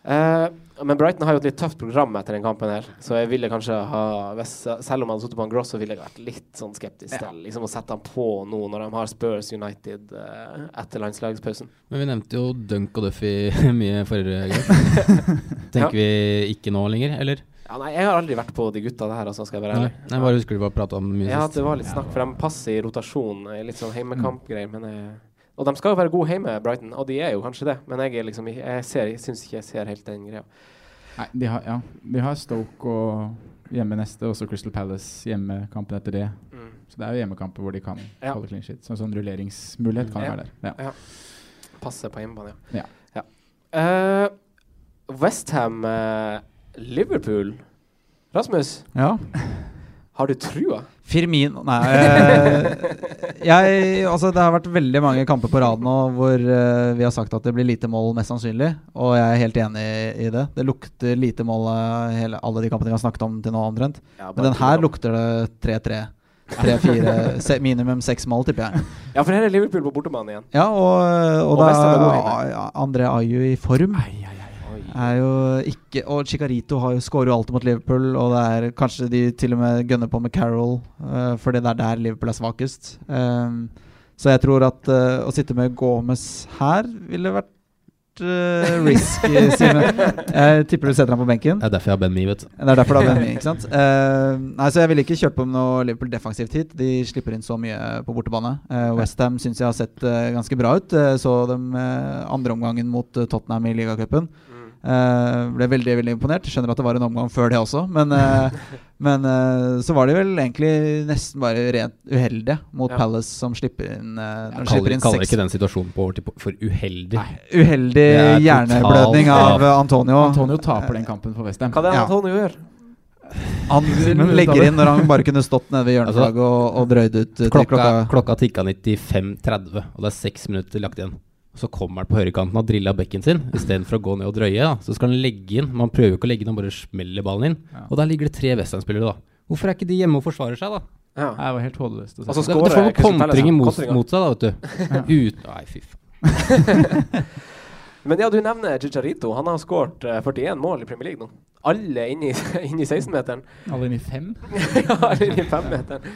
Eh, men Brighton har jo et litt tøft program etter den kampen her, så jeg ville kanskje ha hvis, Selv om han hadde sittet på en Gross, så ville jeg vært litt sånn skeptisk Ja. til liksom å sette han på nå når de har Spurs United uh, etter landslagspausen. Men vi nevnte jo Dunk og Duffy mye forrige gang. Tenker vi ikke nå lenger, eller? Ja, nei, jeg har aldri vært på de gutta der, altså, skal jeg være Nei, jeg bare husker du bare prata om mye Ja, det var litt snakk, for de passer i rotasjon, eh, litt sånn heimekampgreier. Men jeg, og de skal jo være gode hjemme, Brighton, og de er jo kanskje det. Men jeg liksom jeg, ser, jeg syns ikke jeg ser helt den greia. Nei, de har, ja, de har Stoke og hjemme neste, og så Crystal Palace hjemmekampen etter det. Mm. Så det er jo hjemmekamper hvor de kan Ja. holde clean shit. Så en sånn rulleringsmulighet kan Ja. være der. Ja. Passer på hjemmebane, Ja. ja. Uh, Westham uh, Liverpool. Rasmus, Ja. har du trua? Firmino Nei. eh, jeg, altså det har vært veldig mange kamper på rad nå hvor eh, vi har sagt at det blir lite mål, mest sannsynlig. Og jeg er helt enig i, det. Det lukter lite mål hele, alle de kampene vi har snakket om til nå, omtrent. Ja, Men den her lukter det 3-3. 3-4, <laughs> se, minimum seks mål, tipper jeg. Ja, for her er Liverpool på bortebane igjen. Ja, og, og, Og da West er André Ayu i form. Oi. Er jo ikke Og Chicarito har jo skårer jo alltid mot Liverpool, og det er kanskje de til og med gønner på med Carroll, uh, fordi det er der Liverpool er svakest. Um, så jeg tror at uh, å sitte med Gomez her ville vært uh, risky, <laughs> Simen. Jeg tipper du setter ham på benken. Det er derfor jeg har Ben Mee, vet du. Det er derfor det er Mi, ikke sant? Uh, <laughs> nei, så jeg ville ikke kjørt på med noe Liverpool defensivt hit. De slipper inn så mye på bortebane. Uh, Westham syns jeg har sett ganske bra ut. Uh, så dem uh, andre omgangen mot Tottenham i ligacupen. Uh, ble veldig veldig imponert. Skjønner at det var en omgang før det også, men, uh, <laughs> men uh, så var de vel egentlig nesten bare rent uheldige mot Ja. Palace, som slipper inn, uh, når Kaller, inn kaller ikke den situasjonen på overtid for uheldig. Nei, Uheldig er hjerneblødning av av- Antonio. Antonio taper den kampen for Westham. Hva er det Ja. Antonio gjør? Han legger inn når han bare kunne stått nede ved hjørneflagget og, og drøyd ut Klokka, klokka klokka tikka 95.30, og det er seks minutter lagt igjen. Så kommer han på høyrekanten og driller bekken sin istedenfor å gå ned og drøye. Da. Så skal han legge inn. Man prøver jo ikke å legge inn, han bare smeller ballen inn. Ja. Og der ligger det tre Westham-spillere, da. Hvorfor er ikke de hjemme og forsvarer seg, da? Ja. Jeg var helt håpløst å se. Og så Det, det får noen kontringer mot, mot seg, da, vet du. Ut, nei, fy faen. <laughs> Men ja, du nevner Chicharito. Han har skåret eh, 41 mål i Premier League nå. Alle inni, <laughs> inni 16-meteren. Alle inni i <laughs> ja, alle inni 5-meteren.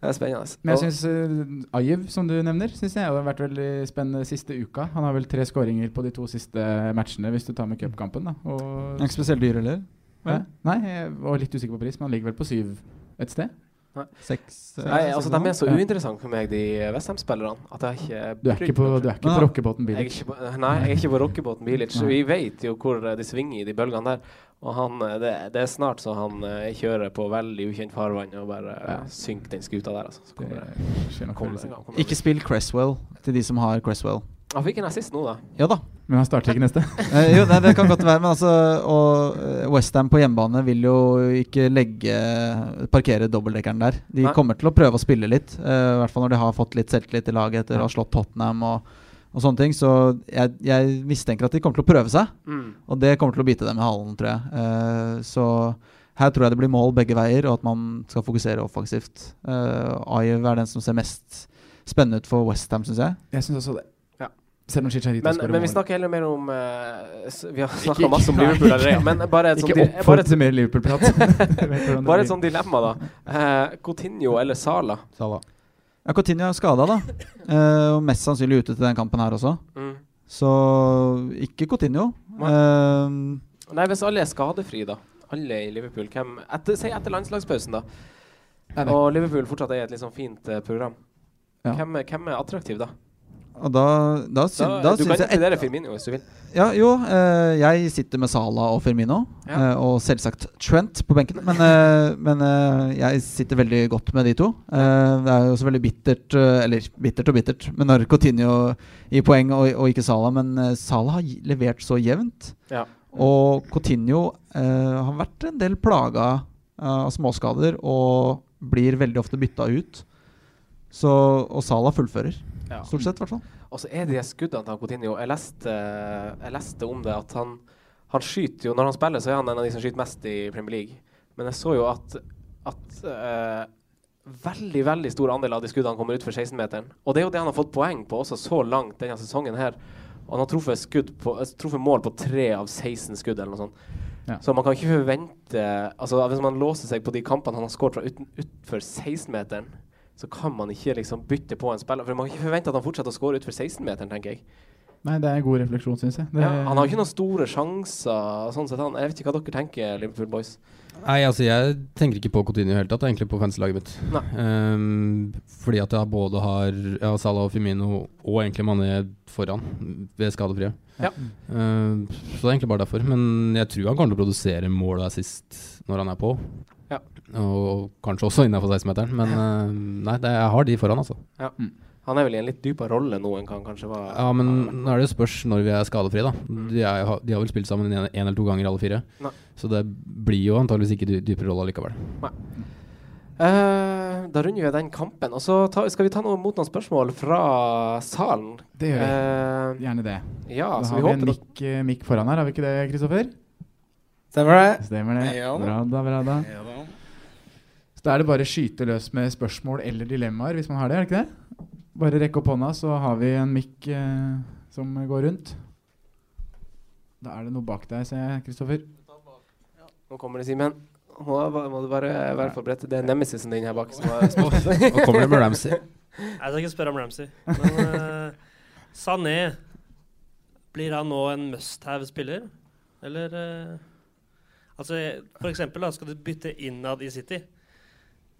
Det er spennende. Men jeg synes syns uh, Ajev, som du nevner, synes jeg har vært veldig spennende siste uka. Han har vel tre skåringer på de to siste matchene, hvis du tar med cupkampen. da. Og, ikke spesielt dyr, eller? Hæ? Nei, jeg var litt usikker på pris, men han ligger vel på syv et sted. Seks eh, Nei, altså, de er så uinteressante for meg, de Westham-spillerne, at jeg ikke Du er ikke på, du er ikke på rockebåten Bilic. nei, jeg er ikke på rockebåten Bilic. Nei. Vi vet jo hvor eh, de svinger i de bølgene der. Og han, eh, det, det er snart så han kjører på veldig ukjent farvann og bare Ja. synker den skuta der. Altså. Så kommer kommer det, kommer det. Ikke spill Cresswell til de som har Cresswell. Han fikk en assist nå, da. Ja da. Men han starter ikke neste. <laughs> Eh, jo, nei, det kan godt være, men altså Og Westham på hjemmebane vil jo ikke legge parkere dobbeltdekkeren der. De Nei. kommer til å prøve å spille litt, eh, i hvert fall når de har fått litt selvtillit i laget etter å ha slått Tottenham og, og sånne ting. Så jeg, jeg mistenker at de kommer til å prøve seg, Mm. og det kommer til å bite dem i halen, tror jeg. Eh, så her tror jeg det blir mål begge veier, og at man skal fokusere offensivt. Uh, Ayew er den som ser mest spennende ut for Westham, syns jeg. Jeg syns også det. Selv om Chicharito Men, skårer men vi snakker heller mer om uh, Vi har snakka masse om. Liverpool allerede, men bare et sånt, Ikke oppfordre til mer Liverpool-prat. <laughs> Bare et sånt dilemma, da. Uh, Coutinho eller Sala? Sala. Ja, Coutinho er skada, da. Uh, og mest sannsynlig ute til den kampen her også. Mm. Så ikke Coutinho. Uh, Nei, hvis alle er skadefrie, da. Alle i Liverpool. Hvem, etter, si etter landslagspausen, da. Og Liverpool fortsatt er et litt sånn fint program. Ja. Hvem, hvem er attraktiv, da? Og da, da, sy da, da du kan jeg inkludere Firmino hvis du vil. Ja, jo, eh, jeg sitter med Salah og Firmino. Ja. eh, og selvsagt Trent på benken. Men, eh, men eh, jeg sitter veldig godt med de to. Eh, det er jo også veldig bittert eh, Eller bittert og bittert, men når Coutinho i poeng og, og ikke Salah. Men eh, Salah har levert så jevnt. Ja. Og Coutinho eh, har vært en del plaga av småskader og blir veldig ofte bytta ut. Så, og Salah fullfører. Ja. Stort sett, i hvert fall. Og så er det de skuddene til Coutinho Jeg leste, jeg leste om det at han, han skyter jo Når han spiller, så er han en av de som skyter mest i Premier League. Men jeg så jo at, at uh, veldig veldig stor andel av de skuddene kommer utfor 16-meteren. Og det er jo det han har fått poeng på også så langt denne sesongen her. Og han har truffet, skudd på, eh, truffet mål på tre av 16 skudd, eller noe sånt. Ja. Så man kan ikke forvente Altså Hvis man låser seg på de kampene han har skåret fra uten, utfor 16-meteren, så kan man ikke liksom bytte på en spiller. For man kan ikke forvente at han fortsetter å skåre utfor 16-meteren, tenker jeg. Nei, det er en god refleksjon, syns jeg. Det, Ja, han har ikke noen store sjanser. Sånn sett han, Jeg vet ikke hva dere tenker, Liverpool Boys. Nei, altså jeg tenker ikke på Coutinho i det hele tatt, egentlig på fanselaget mitt. Ehm, fordi at jeg både har ja, Salah og Firmino og egentlig Mané foran ved skadefrie. Ja. Um, så det er egentlig bare derfor. Men jeg tror han kommer til å produsere mål og assist når han er på. Ja. Og kanskje også innenfor 16-meteren. Men eh, nei, det, jeg har de foran, altså. Han er vel i en litt dypere rolle nå enn han kanskje var. Ja, men nå er det jo spørs når vi er skadefrie, da. De, er, de har vel spilt sammen en, en eller to ganger, alle fire. Nei. Så det blir jo antageligvis ikke dy dypere rolle likevel. Uh, da runder vi den kampen. Og så ta, skal vi ta noe, mot noen spørsmål fra salen. det gjør vi. Uh, Gjerne det. ja, da så har vi vi en mikk, mikk foran her, har vi ikke det, Kristoffer? Stemmer det? Stemmer det. Ja da. Bra da, bra da. Ja da. Så da er det bare å skyte løs med spørsmål eller dilemmaer, hvis man har det, er det ikke det? Bare rekke opp hånda, så har vi en mikk eh, som går rundt. Da er det noe bak deg, ser jeg, Kristoffer. Nå kommer det, Simen. Nå må du bare være forberedt. Det er nemesisen din her bak. Som har spurt. Nå <laughs> kommer det med Ramsey. Jeg skal ikke spørre om Ramsey. Men uh, Sané Blir han nå en must-have-spiller? Eller eh, Altså, for eksempel, da, skal du bytte innad i City?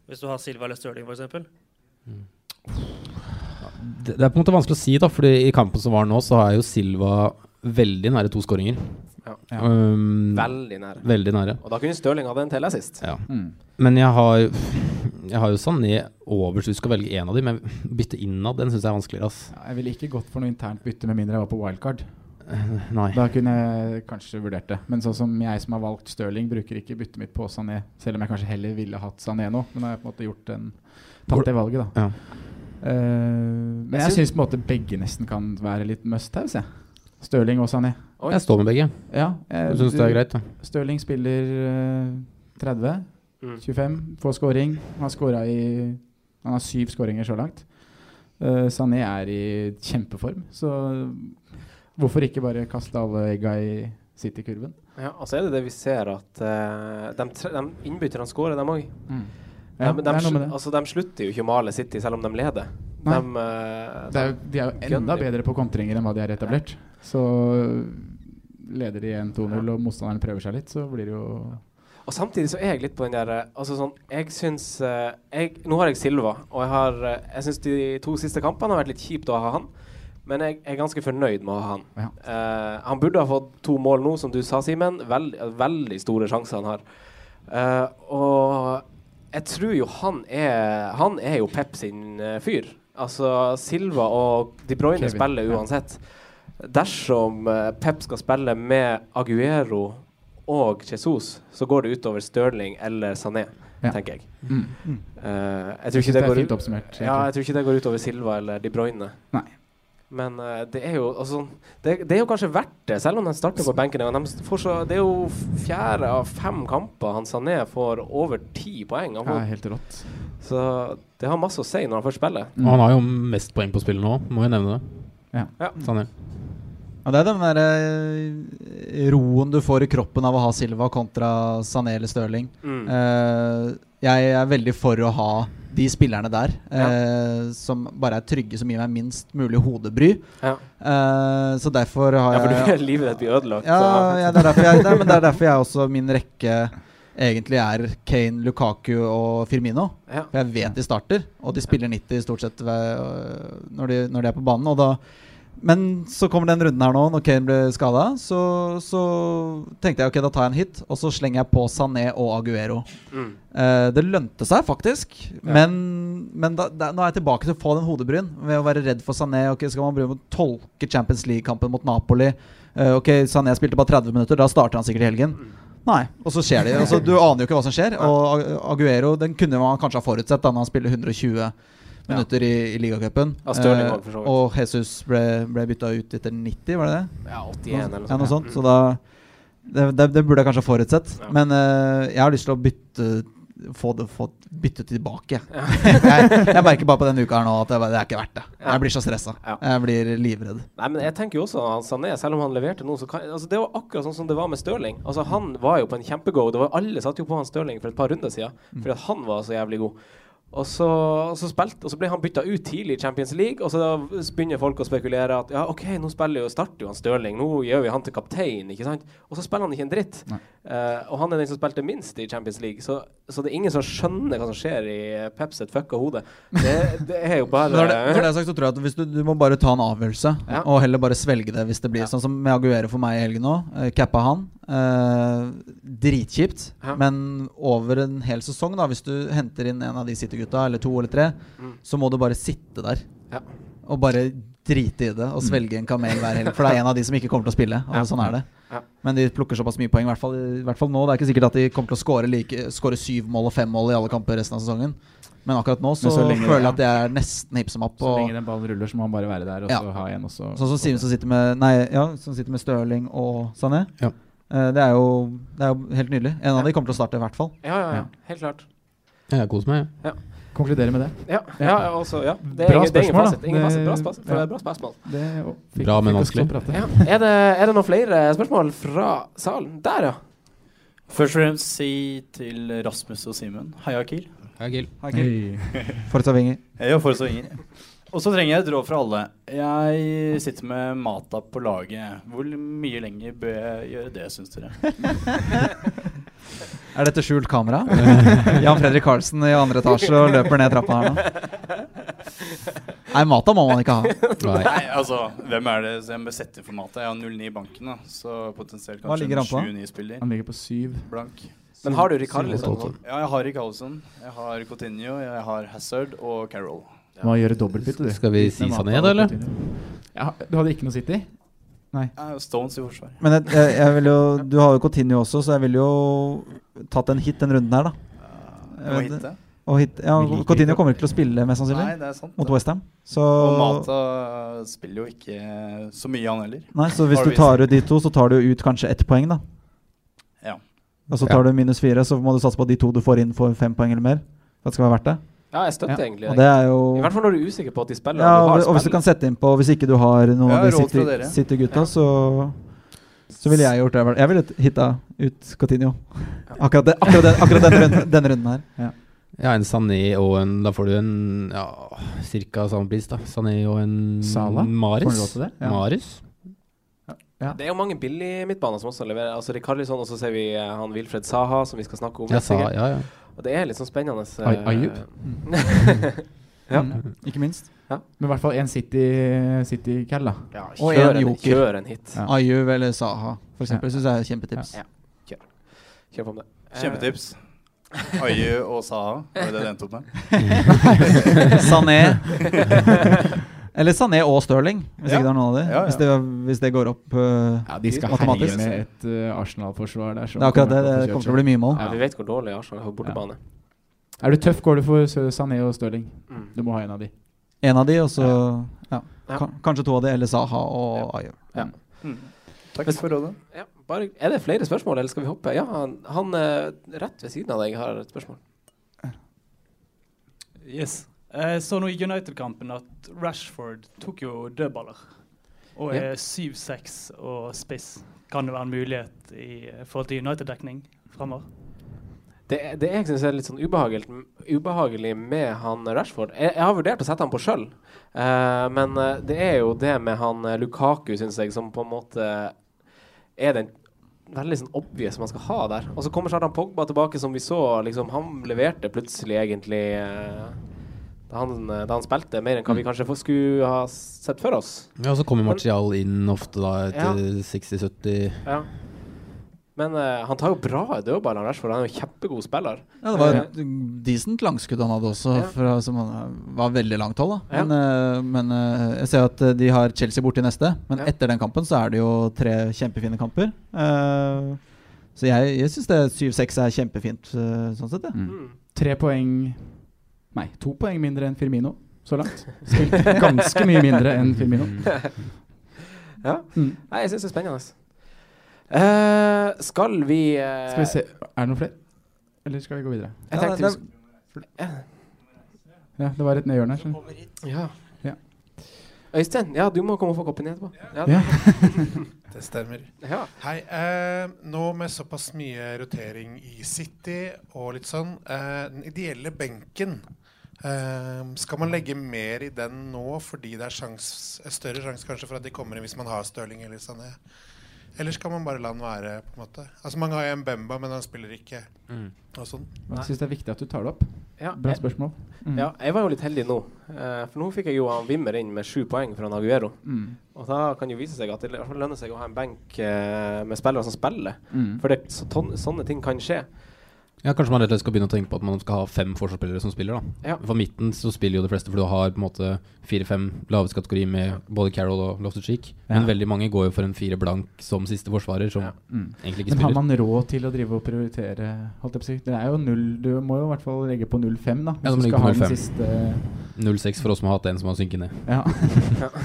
Hvis du har Silva eller Stirling, for eksempel. Det, det er på en måte vanskelig å si, da, Fordi i kampen som var nå, så er jo Silva veldig nære to skåringer. Ja. Ja. Um, Veldig nære. veldig nære. Og da kunne Stirling hatt en til sist. Ja. Mm. Men jeg har, jeg har jo Sané over, så du skal velge én av dem. Men bytte innad, den syns jeg er vanskeligere. Altså. Ja, jeg ville ikke gått for noe internt bytte med mindre jeg var på wildcard. Eh, Nei. Da kunne jeg kanskje vurdert det. Men sånn som jeg som har valgt Stirling, bruker ikke byttet mitt på Sané. Selv om jeg kanskje heller ville hatt Sané nå. Men da har jeg på en måte gjort en, tatt det valget, da. Ja. Uh, men Jeg syns- på en måte begge nesten kan være litt must-haves. jeg. Stirling og Sané. Oi. Jeg står med begge. Ja, jeg- Du syns det er greit? da? Stirling spiller uh, 30, Mm. 25, får scoring. Han har scora i Han har syv skåringer så langt. Uh, Sané er i kjempeform, så hvorfor ikke bare kaste alle egga i City-kurven? Ja, altså er det det vi ser at uh, de, tre- de innbytterne skårer, dem òg. Ja, de, det. Altså, de slutter jo ikke å male City selv om de leder. De, uh, Det er, jo- de er jo enda bedre på kontringer enn hva de er etablert. Så leder de 1-2-0 og motstanderen prøver seg litt, så blir det jo Og samtidig så er jeg litt på den der eh, Altså sånn Jeg syns eh, jeg, Nå har jeg Silva, og jeg har eh, Jeg syns de to siste kampene har vært litt kjipt å ha han. Men jeg er ganske fornøyd med å ha han. Ja. Uh, han burde ha fått to mål nå, som du sa, Simen. Veld, veldig store sjanser han har. Uh, og jeg tror jo han er Han er jo Pep sin uh, fyr. Altså Silva og De Bruyne Kevin, spiller ja. uansett. Dersom eh, Pep skal spille med Aguero og Jesus, så går det utover Stirling eller Sané, Ja. tenker jeg. mm. Mm. jeg, tror ikke det det går ut- ja, jeg tror ikke det går utover Silva eller De Bruyne. Nei. Men uh, det er jo altså, det, det er jo kanskje verdt det, selv om de starter på benken. De får så, det er jo fjerde av fem kamper han Sané får over ti poeng. Han Ja, helt rått. Så det har masse å si når han først spiller. Mm. Og han har jo mest poeng på spillet nå, må jeg nevne det. Ja. Ja. Sané. Ja, det er den der eh, roen du får i kroppen av å ha Silva kontra Sané eller Stirling. Mm. Eh, jeg er veldig for å ha de spillerne der, eh, som bare er trygge, som gir meg minst mulig hodebry. Ja. Eh, så derfor har jeg ja, for du er livet ditt blir ødelagt. Ja, ja det, er derfor jeg, det, men det er derfor jeg også min rekke egentlig er Kane, Lukaku og Firmino. Ja. For jeg vet de starter, og de spiller 90 stort sett ved, når, de, når de er på banen. Og da, men så kommer den runden her nå, når Kane ble skada. Så, så tenkte jeg ok, da tar jeg en hit, og så slenger jeg på Sané og Aguero. Mm. Eh, det lønte seg faktisk, men, men da, da, nå er jeg tilbake til å få den hodebryn. Ved å være redd for Sané. Ok, Skal man begynne å tolke Champions League-kampen mot Napoli? Eh, ok, Sané spilte bare 30 minutter, da starter han sikkert i helgen. Nei, og så skjer det. Altså, du aner jo ikke hva som skjer. Og Aguero den kunne man kanskje ha forutsett da når han spiller 120 minutter i, i ligacupen. Ja, Eh, og Jesus ble, ble bytta ut etter 90, var det det? Ja, 81 eller Ja, noe noe sånt. Så da det, det, det burde jeg kanskje ha forutsett. Ja. Men eh, jeg har lyst til å bytte få det få bytte tilbake. <laughs> jeg, jeg merker bare på denne uka her nå at det, bare, det er ikke verdt det. Ja. Jeg blir så stressa. Ja. Jeg blir livredd. Nei, men jeg tenker jo også han Sané, selv om han leverte nå, så kan altså, Det var akkurat sånn som det var med Stirling. Altså, han var jo på en kjempego. Alle satt jo på han Stirling for et par runder siden, Mm. fordi at han var så jævlig god. Og så, og, så spilte, og så ble han bytta ut tidlig i Champions League, og så begynner folk å spekulere at ja, OK, nå spiller jo, starter jo han Stirling, nå gjør vi han til kaptein, ikke sant? Og så spiller han ikke en dritt. Eh, og han er den som spilte minst i Champions League, så, så det er ingen som skjønner hva som skjer i Peps sitt fucka hode. Det, det er jo bare <laughs> Når det, når det er sagt, så tror jeg at du, du må bare ta en avgjørelse, Ja. og heller bare svelge det hvis det blir Ja. sånn som med Aguero for meg i helgen nå. Uh, cappa han. Eh, dritkjipt. Ja. Men over en hel sesong, da hvis du henter inn en av de City-gutta, eller to eller tre, Mm. så må du bare sitte der Ja. og bare drite i det og svelge en kamel hver helg. For det er en av de som ikke kommer til å spille. Og Ja. sånn er det. Ja. Men de plukker såpass mye poeng, i hvert fall, i hvert fall nå. Det er ikke sikkert at de kommer til å score, like, score syv mål og fem mål i alle kamper resten av sesongen. Men akkurat nå så, så lenge- føler jeg at det er nesten hipp som app. Så lenge den ballen ruller, så må han bare være der og Ja. så ha en. Og så, Sånn som Simen som sitter med Nei, ja, som sitter med Stirling og Sané. Ja. Eh, det, er jo, det er jo helt nydelig. En av de kommer til å starte, i hvert fall. Ja, ja, ja. Ja. Helt klart. Jeg koser meg, jeg. Konkluderer med det. Ja, ja, Ja. altså, ja. Det er, Bra ingen, det er ingen spørsmål, fasit. Bra, spas, det er bra spørsmål. det og fikk- Bra, men vanskelig. Ja. Er, det, er det noen flere spørsmål fra salen? Der, ja. Først og fremst si til Rasmus og Simen heia Kiel. Hei, Gil. Hei. Fortsatt vinger. Ja, Forrest vinger. Inger. Og så trenger jeg et råd fra alle. Jeg sitter med Mata på laget. Hvor mye lenger bør jeg gjøre det, syns dere? <laughs> Er dette skjult kamera? <laughs> Jan Fredrik Karlsen i andre etasje og løper ned trappa her nå. Nei, Mata må man ikke ha. Nei. Altså, hvem er det som bør sette for Mata? Jeg har 0-9 i banken, da, så potensielt kanskje en han på? 7-9-spiller. Han ligger på syv. Blank. Men har du Rikarlison? Ja, jeg har Rikarlison, jeg har Coutinho, jeg har Hazard og Carroll. Må gjøre dobbeltbytte, du. Skal vi si Sané, da, eller? Ja, du hadde ikke noe City? Nei. Stones i forsvar. Men jeg, jeg, jeg vil jo Du har jo Coutinho også, så jeg ville jo tatt en hit den runden her, da. Hitte. Og hit, ja, Coutinho kommer ikke til å spille mest sannsynlig Nei, det er sant. mot. Westham. Så Og Mata spiller jo ikke så mye, han heller. Nei, så hvis du tar ut de to, så tar du ut kanskje ett poeng, da. Ja. Og så tar du minus fire, så må du satse på at de to du får inn, får fem poeng eller mer. For at det skal være verdt det. Ja, jeg støtter Ja, egentlig Og det er jo I hvert fall når du er usikker på at de spiller. Ja, og du og, har og hvis du kan sette inn på Hvis ikke du har noen Ja, av de sitter, City- City-gutta, så Så ville jeg gjort det. Jeg ville hitta ut Cotinio. Akkurat, det, akkurat, den, akkurat denne, runden, denne runden her. Ja, en Sané og en Da får du en ja, ca. samme pris, da. Sané og en Sala. Maris. Det? Ja. Maris? Det er jo mange billige midtbaner som også leverer. Altså Rikarlison, og så ser vi eh, han Wilfred Saha, som vi skal snakke om. Ja, Saha, ja, ja. Og det er litt sånn spennende. eh, Ayub? <laughs> ja. Mm. Ikke minst. Men i hvert fall en City, City da. ja Og kjør, joker. kjør en hit. Ja. Ayub eller Saha, for eksempel, Ja. syns jeg er kjempetips. Ja. Kjør på med det. Eh, Kjempetips. <laughs> Ayu og Saha, var det det det endte opp med? <laughs> Sané. Eller Sané og Stirling, hvis Ja. ikke det er noen av de. Ja, ja. Hvis, det, hvis det går opp uh, Ja, de skal matematisk. med et uh, Arsenal-forsvar der. Det er akkurat det. kommer Det kommer til å bli mye mål. Ja, vi vet hvor dårlig Arsenal er på bortebane. Er du tøff, går du for Sané og Stirling. Mm. Du må ha en av de. En av de, og så ja. Ja. Kanskje to av de, eller Saha og Ayo. Mm. Takk for rådet. Ja, bare, er det flere spørsmål, eller skal vi hoppe? Ja, han, han eh, rett ved siden av deg har et spørsmål. Yes. Jeg så nå i United-kampen at Rashford tok jo dødballer. Og er 7-6 og spiss. Kan det være en mulighet i eh, forhold til United-dekning framover? Det, det jeg syns er litt sånn ubehagelig, ubehagelig med han Rashford Jeg, jeg har vurdert å sette han på sjøl, men eh, det er jo det med han eh, Lukaku, syns jeg, som på en måte er den veldig sånn obvious man skal ha der. Og så kommer Sardan Pogba tilbake, som vi så. Liksom, han leverte plutselig egentlig eh, da, han, eh, da han spilte, mer enn hva vi kanskje skulle ha sett for oss. Ja, så kommer Martial inn ofte da etter 60-70 Ja. Men uh, han tar jo bra dødballer, Rashford. Han er jo kjempegod spiller. Ja, det var Eh, et decent langskudd han hadde også, Ja. fra, som han- var veldig langt hold. da Ja. Men, eh, men jeg ser at de har Chelsea borti neste. Men Ja. etter den kampen så er det jo tre kjempefine kamper. Eh, så jeg, jeg syns 7-6 er kjempefint sånn sett. Ja. mm. Tre poeng Nei, to poeng mindre enn Firmino så langt. Spilt ganske mye mindre enn Firmino. <laughs> Ja. Mm. Nei, jeg syns det er spennende. Uh, skal vi uh, Skal vi se Er det noen flere? Eller skal vi gå videre? Jeg Ja, tenkte det- Ja, det var rett nedhjørne i hjørnet du. ja. Ja. Øystein, ja, du må komme og få koppen etterpå. Ja. Ja. <laughs> Det stemmer. Ja. Hei. Eh, nå med såpass mye rotering i City og litt sånn eh, Den ideelle benken eh, Skal man legge mer i den nå fordi det er sjans, større sjanse kanskje for at de kommer inn hvis man har Stirling eller Sané? Eller skal man bare la den være? på en måte? Altså Mange har jo en Bemba, men han spiller ikke. Mm. Og sånn. Jeg syns det er viktig at du tar det opp. Ja. Bra spørsmål. Mm. ja, jeg var jo litt heldig nå. Eh, for nå fikk jeg jo han Wimmer inn med sju poeng fra Aguero. Mm. Og da kan jo vise seg at det i hvert fall lønner seg å ha en benk eh, med spillere som spiller. Mm. For det, så, ton, sånne ting kan skje. Ja, Kanskje man rett og slett skal begynne å tenke på at man skal ha fem forsvarsspillere som spiller. da Ja. For midten så spiller jo de fleste, for du har på en måte fire-fem laveste kategori med både Carroll og Loftus Cheek. Men veldig mange går jo for en fire blank som siste forsvarer, som Ja. Mm. egentlig ikke spiller. Men har man råd til å drive og prioritere? Holdt jeg på å si? Det er jo null Du må jo i hvert fall legge på 0,5, da. Hvis Ja, du skal på ha den siste 0-6 for oss som har hatt en som har synket ned. Ja. <laughs>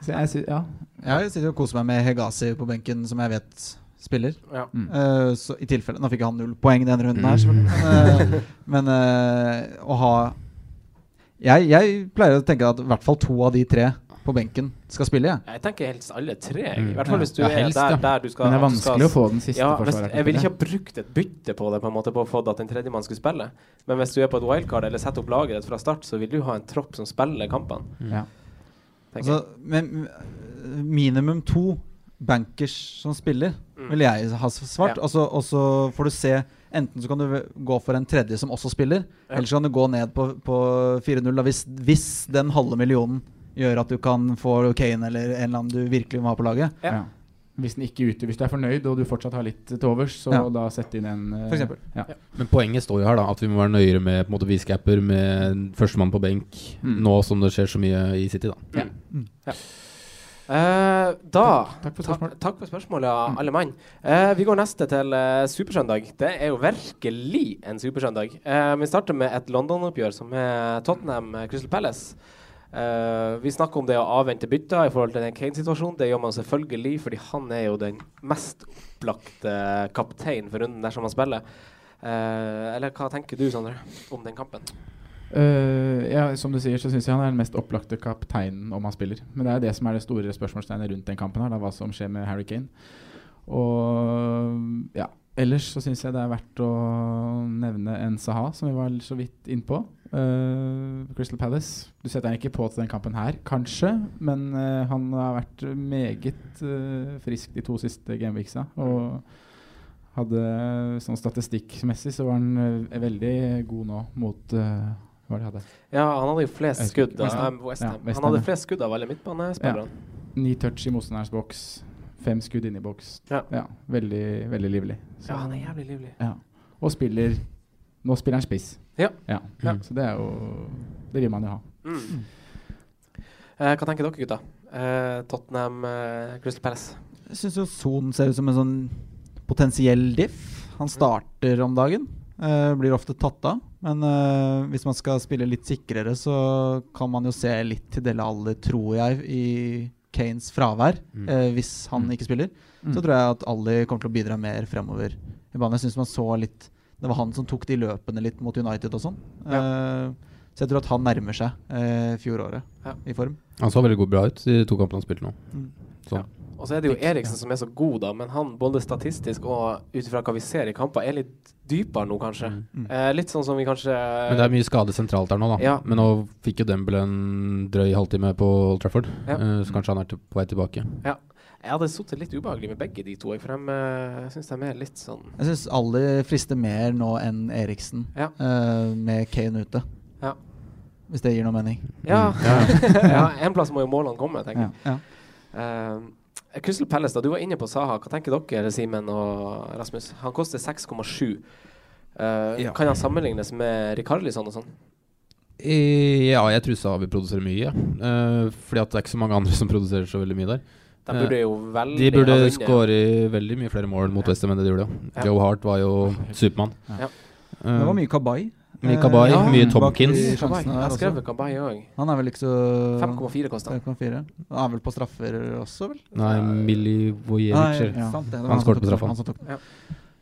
Så jeg sy ja. Jeg sitter og koser meg med Hegazi på benken, som jeg vet spiller. Ja. Mm. Uh, så i tilfelle Nå fikk han null poeng denne runden her, selvfølgelig. Men, uh, men uh, å ha jeg, jeg pleier å tenke at i hvert fall to av de tre på benken skal spille. Jeg. Jeg tenker helst alle tre. Mm. I hvert fall hvis du Ja, er der, ja. der du skal Men det er vanskelig skal- å få den siste ja, hvis, forsvareren. Jeg ville ikke ha brukt et bytte på det, på en måte på å få at en tredjemann skulle spille. Men hvis du er på et wildcard eller setter opp laget ditt fra start, så vil du ha en tropp som spiller kampene. Ja. Altså, med minimum to bankers som spiller, Mm. vil jeg ha svart. Ja. Og så- Og så får du se Enten så kan du gå for en tredje som også spiller, Ja. eller så kan du gå ned på, på 4-0 hvis, hvis den halve millionen gjør at du kan få Kane eller en eller annen du virkelig må ha på laget. Ja. Ja. Hvis, den ikke ute, hvis du er fornøyd og du fortsatt har litt til overs, så Ja. da sett inn en eh, For eksempel. Ja. Men poenget står jo her, da. At vi må være nøyere med på en måte viscapper med førstemann på benk Mm. nå som det skjer så mye i City, da. Ja. Ja. Eh, da Takk for ta- takk for spørsmålet, ja, alle mann. Uh, vi går neste til uh, Supersøndag. Det er jo virkelig en supersøndag. Vi starter med et London-oppgjør som er Tottenham Crystal Palace. Vi snakker om det å avvente bytter i forhold til den Kane-situasjonen. Det gjør man selvfølgelig, fordi han er jo den mest opplagte kaptein for runden dersom han spiller. Eller hva tenker du, Sondre, om den kampen? Eh, ja, som du sier, så syns jeg han er den mest opplagte kapteinen om han spiller. Men det er det som er det store spørsmålstegnet rundt den kampen, her, da, hva som skjer med Harry Kane. Og ja, ellers så syns jeg det er verdt å nevne en Saha, som vi var så vidt innpå. Uh, Crystal Palace. Du setter han ikke på til den kampen her, kanskje, men uh, han har vært meget uh, frisk de to siste gameweeksa. Og hadde sånn statistikkmessig så var han eh, veldig god nå mot eh, Hva var det hadde? Ja, han hadde jo flest skudd. av- West West Ja. West han hadde flest skudd av alle midtbanespillerne. Ni touch i motstanderens boks. Fem skudd inn i boks. Ja. veldig, veldig livlig. Ja, han er jævlig livlig. Ja. Og spiller Nå spiller han spiss. Ja. Ja. Ja. Så det er jo Det vil man jo ha. Mm. Eh, hva tenker dere, gutta? Eh, Tottenham, eh, Crystal Palace. Jeg syns jo Son ser ut som en sånn potensiell diff. Han starter om dagen. Eh, blir ofte tatt av. Men uh, hvis man skal spille litt sikrere, så kan man jo se litt til Dele Alli, tror jeg, i Kanes fravær. Mm. Uh, hvis han Mm. ikke spiller. Mm. Så tror jeg at Ali kommer til å bidra mer fremover i banen. Jeg synes man så litt Det var han som tok de løpene litt mot United og sånn. Eh, så jeg tror at han nærmer seg eh, fjoråret Ja. i form. Han så veldig god bra ut i de to kampene han spilte nå. Mm. Så. Og så er det jo Eriksen som er så god, da, men han både statistisk og ut ifra hva vi ser i kamper, er litt dypere nå, kanskje. Mm. Eh, litt sånn som vi kanskje Men det er mye skade sentralt her nå, da. Ja. Men nå fikk jo Dembele en drøy halvtime på Old Trafford, Ja. eh, så kanskje han er på vei tilbake. Ja. Jeg hadde sittet litt ubehagelig med begge de to, for de, eh, jeg syns de er litt sånn Jeg syns Ali frister mer nå enn Eriksen, Ja. eh, med Kane ute. Ja. Hvis det gir noe mening. Ja. Mm. ja, <laughs> en plass må jo målene komme, tenker jeg. Ja. Eh, Crystal Palace, da. Du var inne på Saha. Hva tenker dere, Simen og Rasmus? Han koster 6,7. Uh, Ja. Kan han sammenlignes med Rikarlison og sånn? Eh, Ja, jeg tror Saha vil produsere mye. Uh, fordi at det er ikke så mange andre som produserer så veldig mye der. De burde jo veldig De burde skåre veldig mye flere mål mot Westham enn det de gjorde. Ja. Ja. Joe Hart var jo Supermann. Ja. Uh, Det var mye Kabay. Mye Kabay, ja, mye Tomkins. Jeg skrev også. Kabay òg. Han er vel ikke så 5,4 koster han. Han er vel på straffer også, vel? Nei, Milivojevic. Nei, Ja. sant det. Det Han skåret på straffa. Han som tok den. Ja.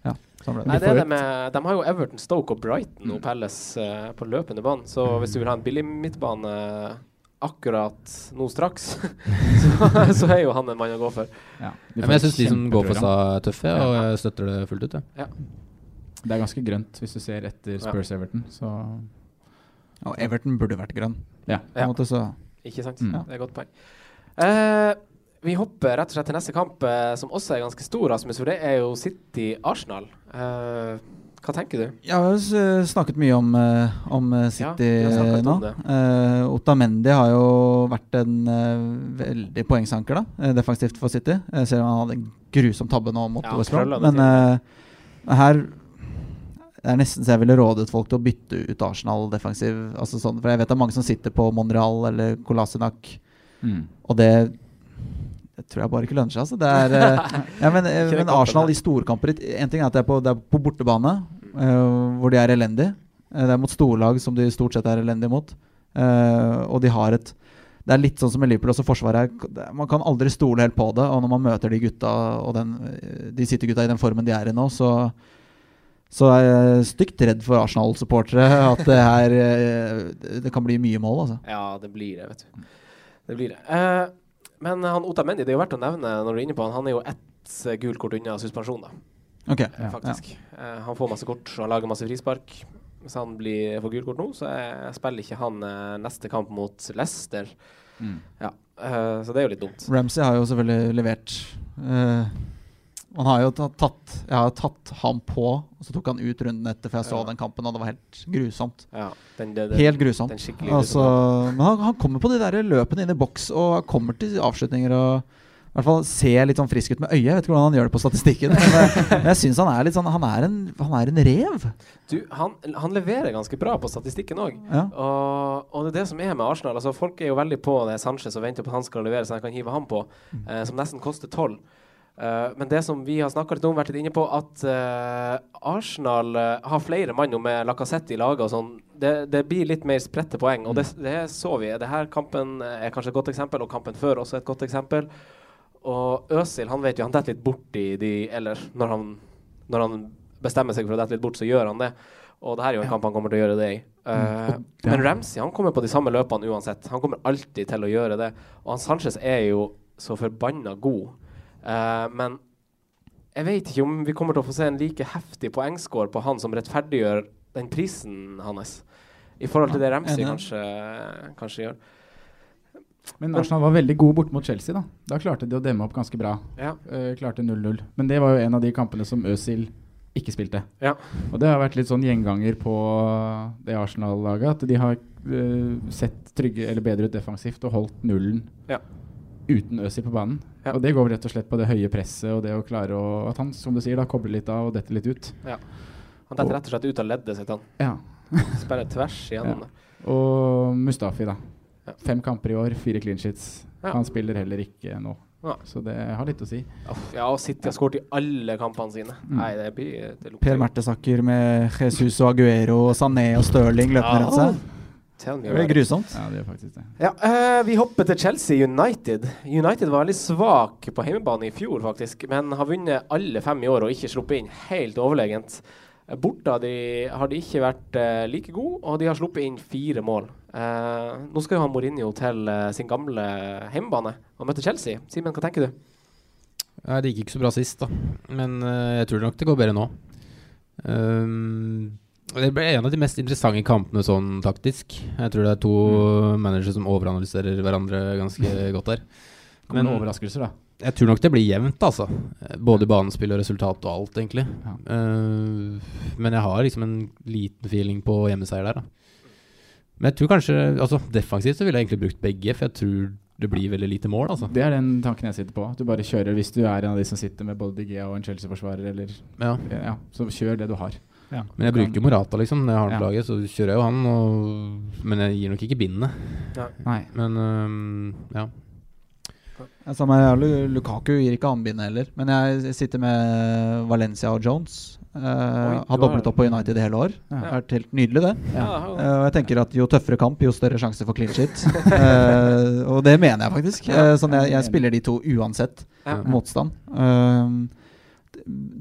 Ja, sånn. Nei, De det er det med, de har jo Everton, Stoke og Brighton og Palace uh, på løpende bånd. Så hvis du vil ha en billig midtbane akkurat nå straks, <laughs> så, så er jo han en mann å gå for. Ja, Ja, men jeg syns de som går for seg, tøffe, og jeg støtter det fullt ut. Ja. Det er ganske grønt hvis du ser etter Spurs Everton. Så Og Everton burde vært grønn. ja. På en måte, så Ikke sant? Mm. Det er et godt poeng. Uh, vi hopper rett og slett til neste kamp, uh, som også er ganske stor, Rasmus. For det er jo City-Arsenal. Uh, hva tenker du? Jeg har snakket mye om, om City Ja, eh, nå. om det. Otta Otamendi har jo vært en uh, veldig poengsanker da, defensivt for City. Jeg ser han hadde en grusom tabbe nå mot Ja, West Brom. Men her det er nesten så jeg ville rådet folk til å bytte ut Arsenal defensiv. Altså sånn, for jeg vet det er mange som sitter på Monreal eller Kolasinac, Mm. og det det tror jeg bare ikke lønner seg. Altså. Det er, eh, <laughs> ja, men, eh, men Arsenal i storkamper En ting er at det er på, det er på bortebane, uh, hvor de er elendige. Det er mot storlag som de stort sett er elendige mot. Uh, og de har et Det er litt sånn som med Liverpool også. Forsvaret er, Man kan aldri stole helt på det. Og når man møter de gutta og den, de sitter gutta i den formen de er i nå, så så jeg er stygt redd for Arsenal-supportere at det her eh, Det kan bli mye mål, altså. Ja, det blir det, vet du. Det blir det. Eh, men han Otamendi, det er jo verdt å nevne når du er inne på han. Han er jo ett gult kort unna suspensjon, da. Okay, eh, ja, ja. Eh, han får masse kort og han lager masse frispark. Hvis han blir får gult kort nå, så jeg spiller ikke han eh, neste kamp mot Leicester. Mm. Ja, eh, så det er jo litt dumt. Ramsey har jo selvfølgelig levert. Eh, han har jo tatt, Jeg har tatt ham på, og så tok han ut runden etter, for jeg så Ja. den kampen, og det var helt grusomt. Ja, den, det, Helt grusomt. Den Altså, men han, han kommer på de der løpene inn i boks og kommer til avslutninger. og i hvert fall ser litt sånn frisk ut med øyet. Jeg vet ikke hvordan han gjør det på statistikken. Men, eh, men jeg syns han er litt sånn Han er en, han er en rev. Du, han, han leverer ganske bra på statistikken òg. Ja. Og, og det er det som er med Arsenal. Altså, folk er jo veldig på det Sanchez og venter på at han skal levere, så de kan hive ham på, eh, som nesten koster tolv. Eh, men det som vi har snakka litt om, vært litt inne på, at uh, Arsenal uh, har flere mann med Lacassette i laget og sånn. Det, det blir litt mer spredte poeng, og det, det så vi. Det her kampen er kanskje et godt eksempel, og kampen før også et godt eksempel. Og Øsil han vet jo han detter litt bort i de Eller når han, når han bestemmer seg for å dette litt bort, så gjør han det. Og det her er jo en kamp han kommer til å gjøre det i. Uh, ja. Men Ramsey han kommer på de samme løpene uansett. Han kommer alltid til å gjøre det. Og han Sanchez er jo så forbanna god. Eh, men jeg vet ikke om vi kommer til å få se en like heftig poengscore på han som rettferdiggjør den prisen hans, i forhold til det Ramsey kanskje, kanskje gjør. Men Arsenal var veldig god bort mot Chelsea. Da Da klarte de å demme opp ganske bra. Ja. Uh, klarte 0-0. Men det var jo en av de kampene som Øzil ikke spilte. Ja. Og det har vært litt sånn gjenganger på det Arsenal-laget. At de har uh, sett trygge eller bedre ut defensivt og holdt nullen Ja. Uten Øzil på banen. Ja. Og det går rett og slett på det høye presset og det å klare å At han, som du sier, da kobler litt av og detter litt ut. Ja. Han detter rett og slett ut av leddet sitt, han. Ja. <laughs> Spiller tvers igjennom det. Og Mustafi, da. Ja. Fem kamper i år, fire clean sheets. Ja. Han spiller heller ikke nå. Ja. Så det har litt å si. Ja, og City har skåret i alle kampene sine. Mm. Nei, det blir det Per Mertesaker med Jesus og Aguero og Sané og Stirling løpende Ja. rundt seg. Tell me Det blir grusomt. Ja, det gjør faktisk det. Ja, eh, vi hopper til Chelsea United. United var veldig svak på hjemmebane i fjor, faktisk, men har vunnet alle fem i år og ikke sluppet inn helt overlegent. Borte har de, har de ikke vært eh, like gode, og de har sluppet inn fire mål. Eh, nå skal jo han Mourinho til eh, sin gamle hjemmebane og møte Chelsea. Simen, hva tenker du? Ja, det gikk ikke så bra sist, da. Men eh, jeg tror nok det går bedre nå. Ehm, det ble en av de mest interessante kampene sånn taktisk. Jeg tror det er to managere som overanalyserer hverandre ganske godt der. Kommer noen overraskelser, da? Jeg tror nok det blir jevnt, altså. Både banespill og resultat og alt, egentlig. Ja. Uh, men jeg har liksom en liten feeling på hjemmeseier der, da. Men jeg tror kanskje Altså, defensivt så ville jeg egentlig brukt begge, for jeg tror det blir veldig lite mål, altså. Det er den tanken jeg sitter på. Du bare kjører hvis du er en av de som sitter med både Digea og en Chelsea-forsvarer, eller Ja. ja, Så kjør det du har. Men jeg bruker Morata, liksom. Når jeg har ham på Ja. laget, så kjører jeg jo han. Og, men jeg gir nok ikke bindet. Nei. Men um, ja. Jeg Samme her, Lukaku gir ikke anbindet heller. Men jeg sitter med Valencia og Jones. Uh, har doblet opp på United i hele år. Ja. Det har vært helt nydelig, det. Ja, Eh, og jeg tenker at Jo tøffere kamp, jo større sjanse for clean shit. uh, og det mener jeg faktisk. Eh, sånn jeg, jeg spiller de to uansett Ja. motstand. Eh,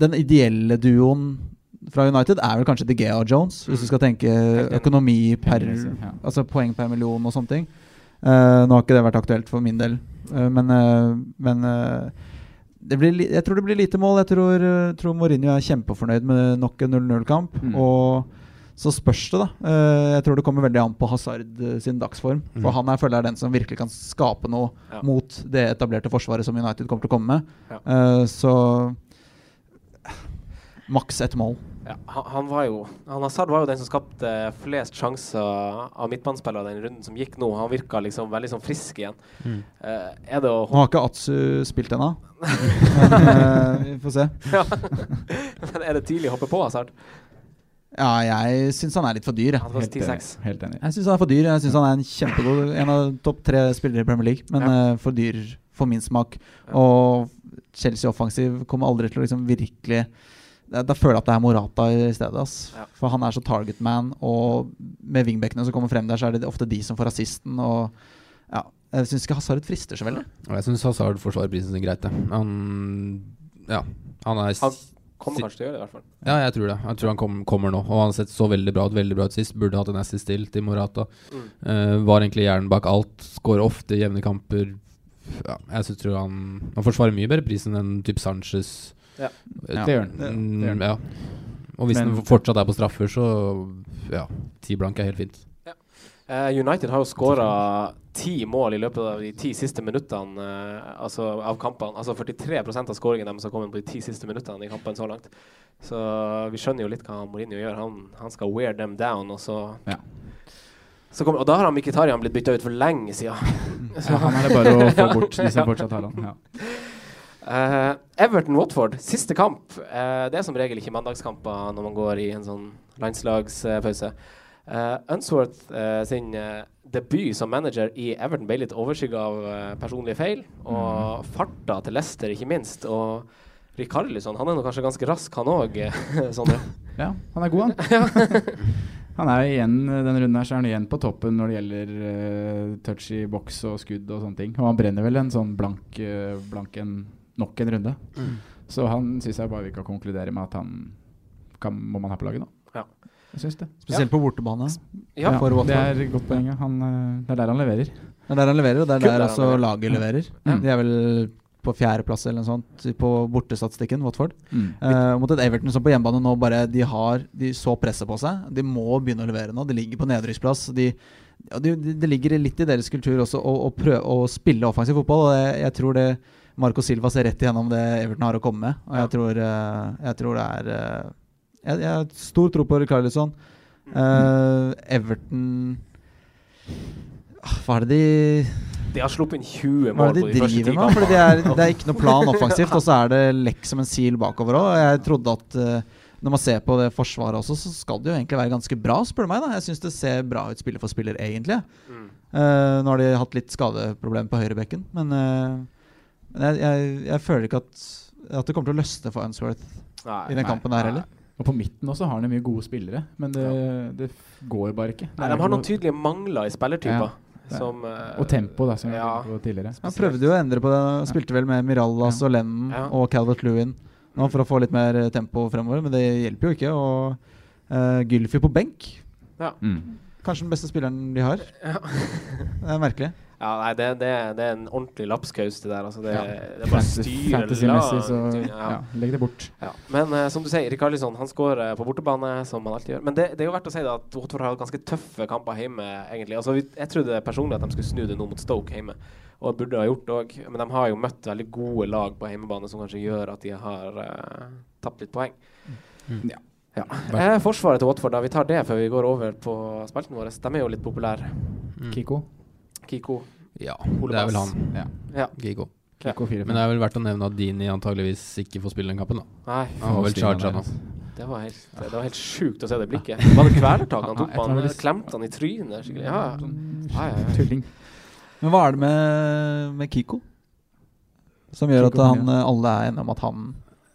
den ideelle duoen fra United er vel kanskje De Gea og Jones, hvis du skal tenke økonomi per Altså poeng per million og sånne ting. Uh, nå har ikke det vært aktuelt for min del, uh, men, uh, men det blir, li- jeg tror det blir lite mål. Jeg tror, tror Mourinho er kjempefornøyd med nok en 0-0-kamp. Mm. Og så spørs det, da. Jeg tror det kommer veldig an på Hazard sin dagsform. For Mm. han er, føler jeg er den som virkelig kan skape noe Ja. mot det etablerte forsvaret som United kommer til å komme med. Ja. Så maks ett mål. Ja, han, han var jo han Hazard var jo den som skapte flest sjanser av midtbanespillere den runden som gikk nå. Han virka liksom veldig sånn frisk igjen. Mm. Eh, er det å Nå har ikke Atsu spilt ennå. <laughs> Men eh, vi får se. ja. Men er det tidlig å hoppe på Hazard? Ja, jeg syns han er litt for dyr. Han Helt enig. 10-6. Helt enig. Jeg syns han er for dyr. Jeg synes han er en kjempegod En av topp tre spillere i Premier League, men Ja. uh, for dyr for min smak. Og Chelsea offensiv kommer aldri til å liksom virkelig da, da føler jeg at det er Morata i stedet. Ass. Ja. For han er så target man, og med wingbackene som kommer frem der, så er det ofte de som får assisten. Og ja, jeg syns ikke Hazard frister så veldig. Og jeg syns Hazard forsvarer prisen sin greit, det. Han Ja, han er Han kommer kanskje til å gjøre det, i hvert fall. Ja, jeg tror det. Jeg tror han kom, kommer nå. Og han har sett så veldig bra ut veldig bra ut sist. Burde hatt en assist til til Morata. Mm. Uh, var egentlig hjernen bak alt. Skårer ofte i jevne kamper. Ja, jeg synes, tror han Han forsvarer mye bedre prisen enn typ Sanchez. Ja. Det gjør han. Mm, han. Ja. Og hvis han fortsatt er på straffer, så ja, ti blank er helt fint. Eh, United har jo skåra ti mål i løpet av de ti siste minuttene uh, altså av kampene. Altså 43% av skåringen deres har kommet på de ti siste minuttene i kampen så langt. Så vi skjønner jo litt hva Mourinho gjør. Han, han skal wear them down, og så, Ja. så kommer, Og da har Mkhitaryan blitt bytta ut for lenge siden. <laughs> Ja, han er det bare å få <laughs> bort, de som fortsatt har han. Ja. <laughs> Eh, Everton-Watford, siste kamp. Uh, det er som regel ikke mandagskamper når man går i en sånn landslagspause. Uh, Unsworth sin debut som manager i Everton ble litt overskygga av personlige feil. Og farta til Leicester, ikke minst. Og Rikarlison, han er nå kanskje ganske rask, han òg, Sondre. <laughs> Ja, han er god, han. <laughs> han er igjen, Denne runden her så er han igjen på toppen når det gjelder touch i boks og skudd og sånne ting. Og han brenner vel en sånn blank, blank en, nok en runde. Mm. Så han syns jeg bare vi kan konkludere med at han kan, må man ha på laget nå. Ja. Jeg syns det. Spesielt på bortebane. Ja, for det er et godt poeng. Han, eh, det er der han leverer. Det er der han leverer, og det er der der han leverer. laget leverer. Mm. De er vel på fjerdeplass eller noe sånt på bortestatistikken, Watford. Mm. Eh, mot et Everton som på hjemmebane nå bare De har De så presset på seg. De må begynne å levere nå. De ligger på nedrykksplass. Det ja, de, de, det ligger litt i deres kultur også å, å prøve å spille offensiv fotball. Og jeg, jeg tror det Marco Silva ser rett igjennom det Everton har å komme med. Og jeg tror, eh, jeg tror det er eh, jeg, jeg har stor tro på Rikarlison. Uh, Everton Ah, Hva er det de De har sluppet inn 20 mål på de første ti kampene. det er, det er ikke noe plan offensivt, og så er det lekk som en sil bakover òg. Jeg trodde at uh, når man ser på det forsvaret også, så skal det jo egentlig være ganske bra, spør du meg. da Jeg syns det ser bra ut spiller for spiller, egentlig. Mm. Eh, nå har de hatt litt skadeproblemer på høyrebekken, men, eh, men jeg, jeg, jeg føler ikke at, at det kommer til å løsne for Unsworth Nei, i den nei, kampen der heller. Og på midten også har han mye gode spillere, men det, det går bare ikke. Nei, de har noen tydelige mangler i spillertyper. Ja, som, uh, og tempo, da, som ja. vi tidligere. Han prøvde jo å endre på det. Spilte vel med Mirallas og Lennon Ja. og Calvert Lewin nå for å få litt mer eh, tempo fremover, men det hjelper jo ikke. Og uh, Gylfi på benk. Ja. Kanskje den beste spilleren de har. Ja. det er merkelig. Ja, nei, det, det, det er en ordentlig lapskaus, det der. Altså, det, Ja. det er bare styr. fantasy-messig, så ja. ja, legg det bort. Ja. Men uh, som du sier, Rikarlison han skårer på bortebane, som han alltid gjør. Men det, det er jo verdt å si da at Watford har ganske tøffe kamper hjemme, egentlig. Altså, jeg trodde personlig at de skulle snu det nå mot Stoke hjemme, og burde ha gjort det òg. Men de har jo møtt veldig gode lag på hjemmebane, som kanskje gjør at de har uh, tapt litt poeng. Ja. Ja. Eh, forsvaret til Watford, da. Vi tar det før vi går over på spalten vår. De er jo litt populære. Kiko. Kiko. Ja, Ole det er vel han. Ja. Ja. Kiko. Kiko Men det er vel verdt å nevne at Dini antageligvis ikke får spille den kampen. da Nei. Han var vel charga nå. Det var helt, det var helt sjukt å se det blikket. <laughs> Var det kvelertak han tok på? Han klemte han i trynet. skikkelig. Ja, ja. ja, ja, ja. Tulling. Men hva er det med, med Kiko som gjør Kiko at han, alle er enige om at han,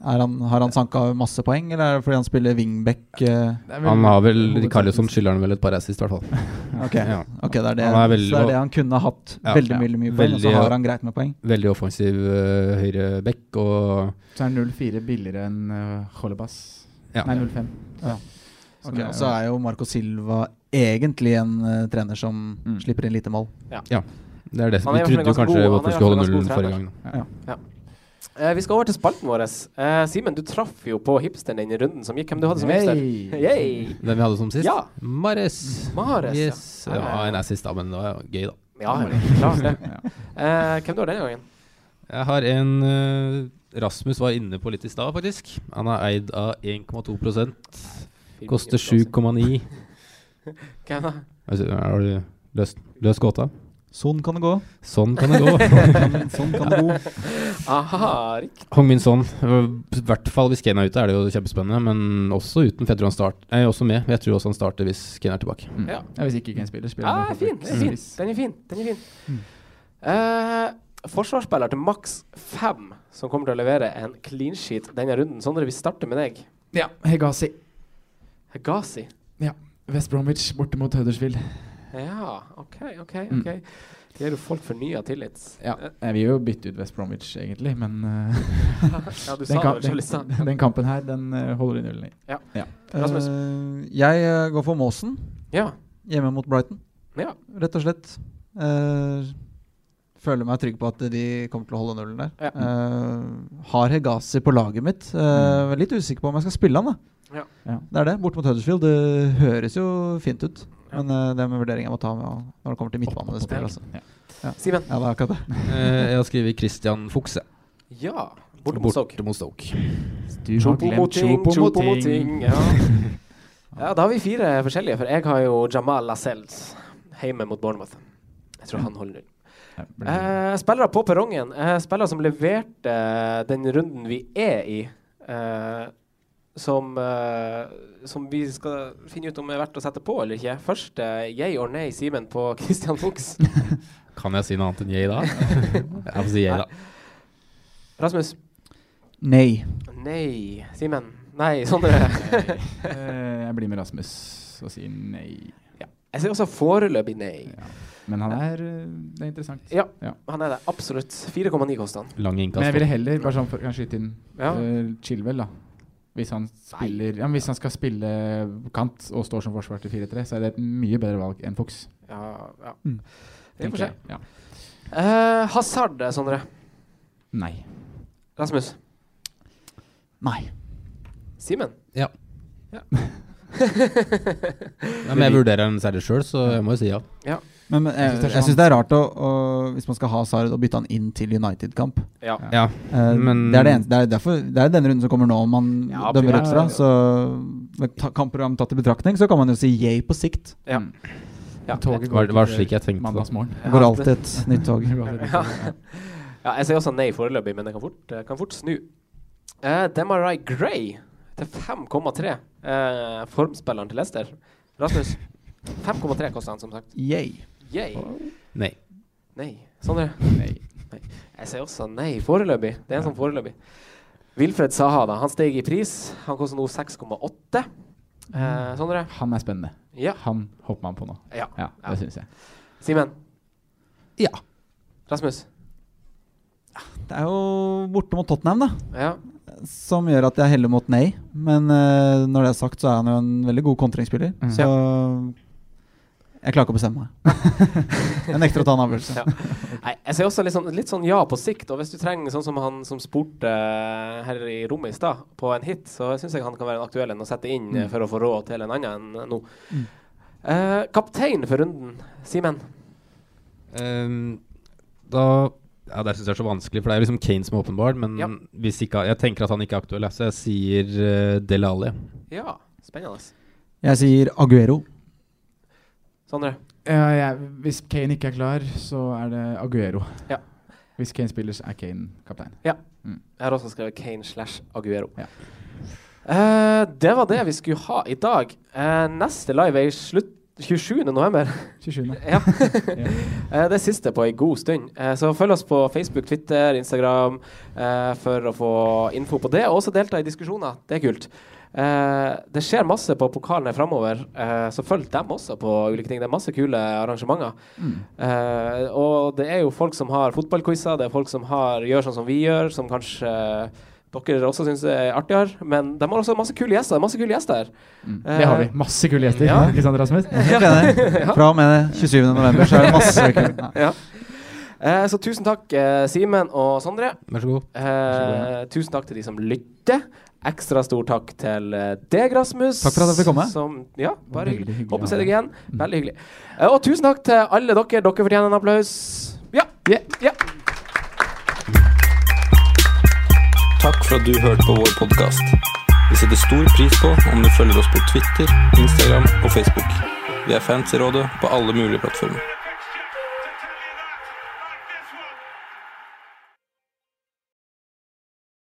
han Har han sanka masse poeng, eller er det fordi han spiller wingback? eh? Han har vel Carlisson skylder han vel et par assist, i hvert fall. <laughs> Ok, Ja. ok, det er det, Han er veldig- så det er det han kunne hatt Ja. veldig mye, mye poeng, og så har han greit med poeng. Veldig offensiv uh, høyre back og Så er 0-4 billigere enn uh, Holebas. Ja. Nei, 0-5. Ja. Så Ok, og så er jo Marco Silva egentlig en uh, trener som Mm. slipper inn lite mål. Ja. Ja. Det er det. Vi trodde jo kanskje vi skulle holde nullen forrige gang. Ja. Ja. Eh, vi skal over til spalten vår. Uh, Simen, du traff jo på hipsteren den runden som gikk. Hvem du hadde som hipster? Yay. Hvem vi hadde som sist? Ja. Mares. Mares, yes. Ja, ja. en er sist, da, men det var gøy, da. Ja, klart det. <laughs> uh, hvem du har denne gangen? Jeg har en eh, Rasmus var inne på litt i stad, faktisk. Han er eid av 1,2% Koster 7,9. <laughs> Hvem da? Altså, Har du løst, løst gåta? Sånn kan det gå. Sånn kan det gå. <laughs> sånn kan det gå. Aha, riktig. Hong Min Son. I hvert fall hvis Kane er ute, er det jo kjempespennende. Men også uten. for Jeg tror han start, nei, også med. Jeg tror også han starter hvis Kane er tilbake. Mm. Ja. Ja, hvis ikke Kane spiller, spiller ah, han fin. Den er fin. Den er fin. Den er fin. Eh, forsvarsspiller til maks fem som kommer til å levere en clean sheet denne runden. Sondre, vi starter med deg. Ja, Hegazi. Hegazi. Ja. West Bromwich borte mot Huddersfield. Ja, OK, OK. Mm. ok Det gir jo folk fornya tillit. Ja, jeg vil jo bytte ut West Bromwich, egentlig, men uh, <laughs> Ja, du den, kamp, den, den kampen her, den uh, holder de nullen i. Ja. Ja. Eh, jeg eh, går for Måsen Ja. hjemme mot Brighton, ja. rett og slett. Uh, føler meg trygg på at de kommer til å holde nullen der. Ja. Eh, har Hegazi på laget mitt. Uh, Litt usikker på om jeg skal spille han, da. Ja. Ja. Det er det. Bort mot Huddersfield. Det høres jo fint ut. Men uh, det er en vurdering jeg må ta med, når det kommer til midtbanespillet. Altså. Ja. Ja. Simen? Ja, det er akkurat det. <laughs> Eh, jeg har skrevet Christian Fukse. Ja. Borte mot Stoke. Stoke. Du har glemt Chopomoting. Ja. <laughs> ja, da har vi fire forskjellige, for jeg har jo Jamal Lascelles hjemme mot Bournemouth. Jeg tror han holder null. Eh, spillere på perrongen. Eh, spillere som leverte den runden vi er i. Eh, som, uh, som vi skal finne ut om er verdt å sette på eller ikke. Først eh, yay or nay, Simen, på <laughs> Christian Fuchs. <laughs> Kan jeg si noe annet enn yay da? <laughs> jeg får si yay, da. Rasmus? Nei. Nei. Simen? Nei. Sondre? Eh, jeg blir med Rasmus og sier nei. Jeg sier også foreløpig nei. Men han er, det er interessant. Ja, han er det. Absolutt. 4,9 koster han. Lang Men jeg ville heller, bare sånn for kanskje skyte inn, Ja. Uh, Chilwell, da. Hvis han, spiller, ja, hvis han skal spille kant og står som forsvar til 4-3, så er det et mye bedre valg enn Fuchs. Ja, ja. Mm. Vi får se. Ja. Uh, Hazard, Sondre? Nei. Rasmus? Nei. Simen? Ja. Ja. <laughs> Ja, men jeg vurderer en særlig sjøl, så jeg må jo si ja. Ja. Men, men jeg, jeg syns det er rart å, å, hvis man skal ha Sard, og bytte han inn til United-kamp. Ja. Ja, Eh, men- det er det eneste. Det er derfor Det er denne runden som kommer nå, om man Ja, dømmer ut fra. ja. Så med ta- kampprogram tatt i betraktning, så kan man jo si yay på sikt. Ja. Ja. Toget Var- går var var slik jeg tenkte da. Mandagsmorgen. Det går alltid et nytt tog. Går alltid et nytt Ja. tog, ja. ja, jeg sier også nei foreløpig, men det kan fort, eh, kan fort snu. Uh, Demarai Gray til 5,3. Uh, formspilleren til Leicester. Rasmus? 5,3 koster han, som sagt. Yay. Yay. Nei. Nei. Sondre? Nei. nei. Jeg sier også nei foreløpig. Det er en sånn foreløpig. Wilfred Saha, da. Han steg i pris. Han koster nå 6,8. Eh, Sondre? Han er spennende. Ja. Han hopper man på nå. Ja. Ja, det syns jeg. Simen? Ja. Rasmus? Det er jo borte mot Tottenham, da. Ja. Som gjør at jeg heller mot nei. Men uh, når det er sagt, så er han jo en veldig god kontringsspiller. Mm. Så jeg klarer ikke å bestemme meg. <laughs> jeg nekter å ta en avgjørelse. Ja. Nei, jeg ser også litt sånn, litt sånn ja på sikt. Og hvis du trenger sånn som han som spurte eh, her i rommet i stad, på en hit, så syns jeg han kan være en aktuell en å sette inn eh, Mm. for å få råd til en annen enn nå. Mm. Eh, kaptein for runden, Simen. Um, da Ja, det syns jeg er så vanskelig, for det er liksom Kane som er åpenbar. Men Ja. hvis ikke, jeg tenker at han ikke er aktuell, så jeg sier uh, Del Ali. Ja, spennende. Jeg sier Aguero. Sondre? Ja, ja, hvis Kane ikke er klar, så er det Aguero. Ja. Hvis Kane spiller, så er Kane kaptein. Ja. Mm. Jeg har også skrevet Kane slash Aguero. Ja. Uh, det var det vi skulle ha i dag. Uh, neste live er i slutt 27. november. 27. ja. <laughs> uh, <laughs> det er siste på ei god stund. Så følg oss på Facebook, Twitter, Instagram for å få info på det, og også delta i diskusjoner. Det er kult. Eh, det skjer masse på pokalene framover, eh, så følg dem også på ulike ting. Det er masse kule arrangementer. Mm. Eh, og det er jo folk som har fotballquizer, det er folk som har, gjør sånn som vi gjør, som kanskje dere også syns er artigere. Men de har også masse kule gjester. Masse kule gjester. Mm. Det har vi. Masse kule gjester. Ja. Ikke sant, Rasmus? <laughs> Ja. Fra og med 27. november så er det masse kule. <laughs> ja. Eh, så tusen takk, eh, Simen og Sondre. Vær så god. Eh, tusen takk til de som lytter. Ekstra stor takk til eh, deg, Rasmus. Takk for at jeg fikk komme. Som, ja, bare hyggelig. hyggelig Håper å se deg igjen. Veldig hyggelig. Eh, og tusen takk til alle dere. Dere fortjener en applaus. Ja. ja. Takk for at du hørte på vår podkast. Vi setter stor pris på om du følger oss på Twitter, Instagram og Facebook. Vi er fans i rådet på alle mulige plattformer.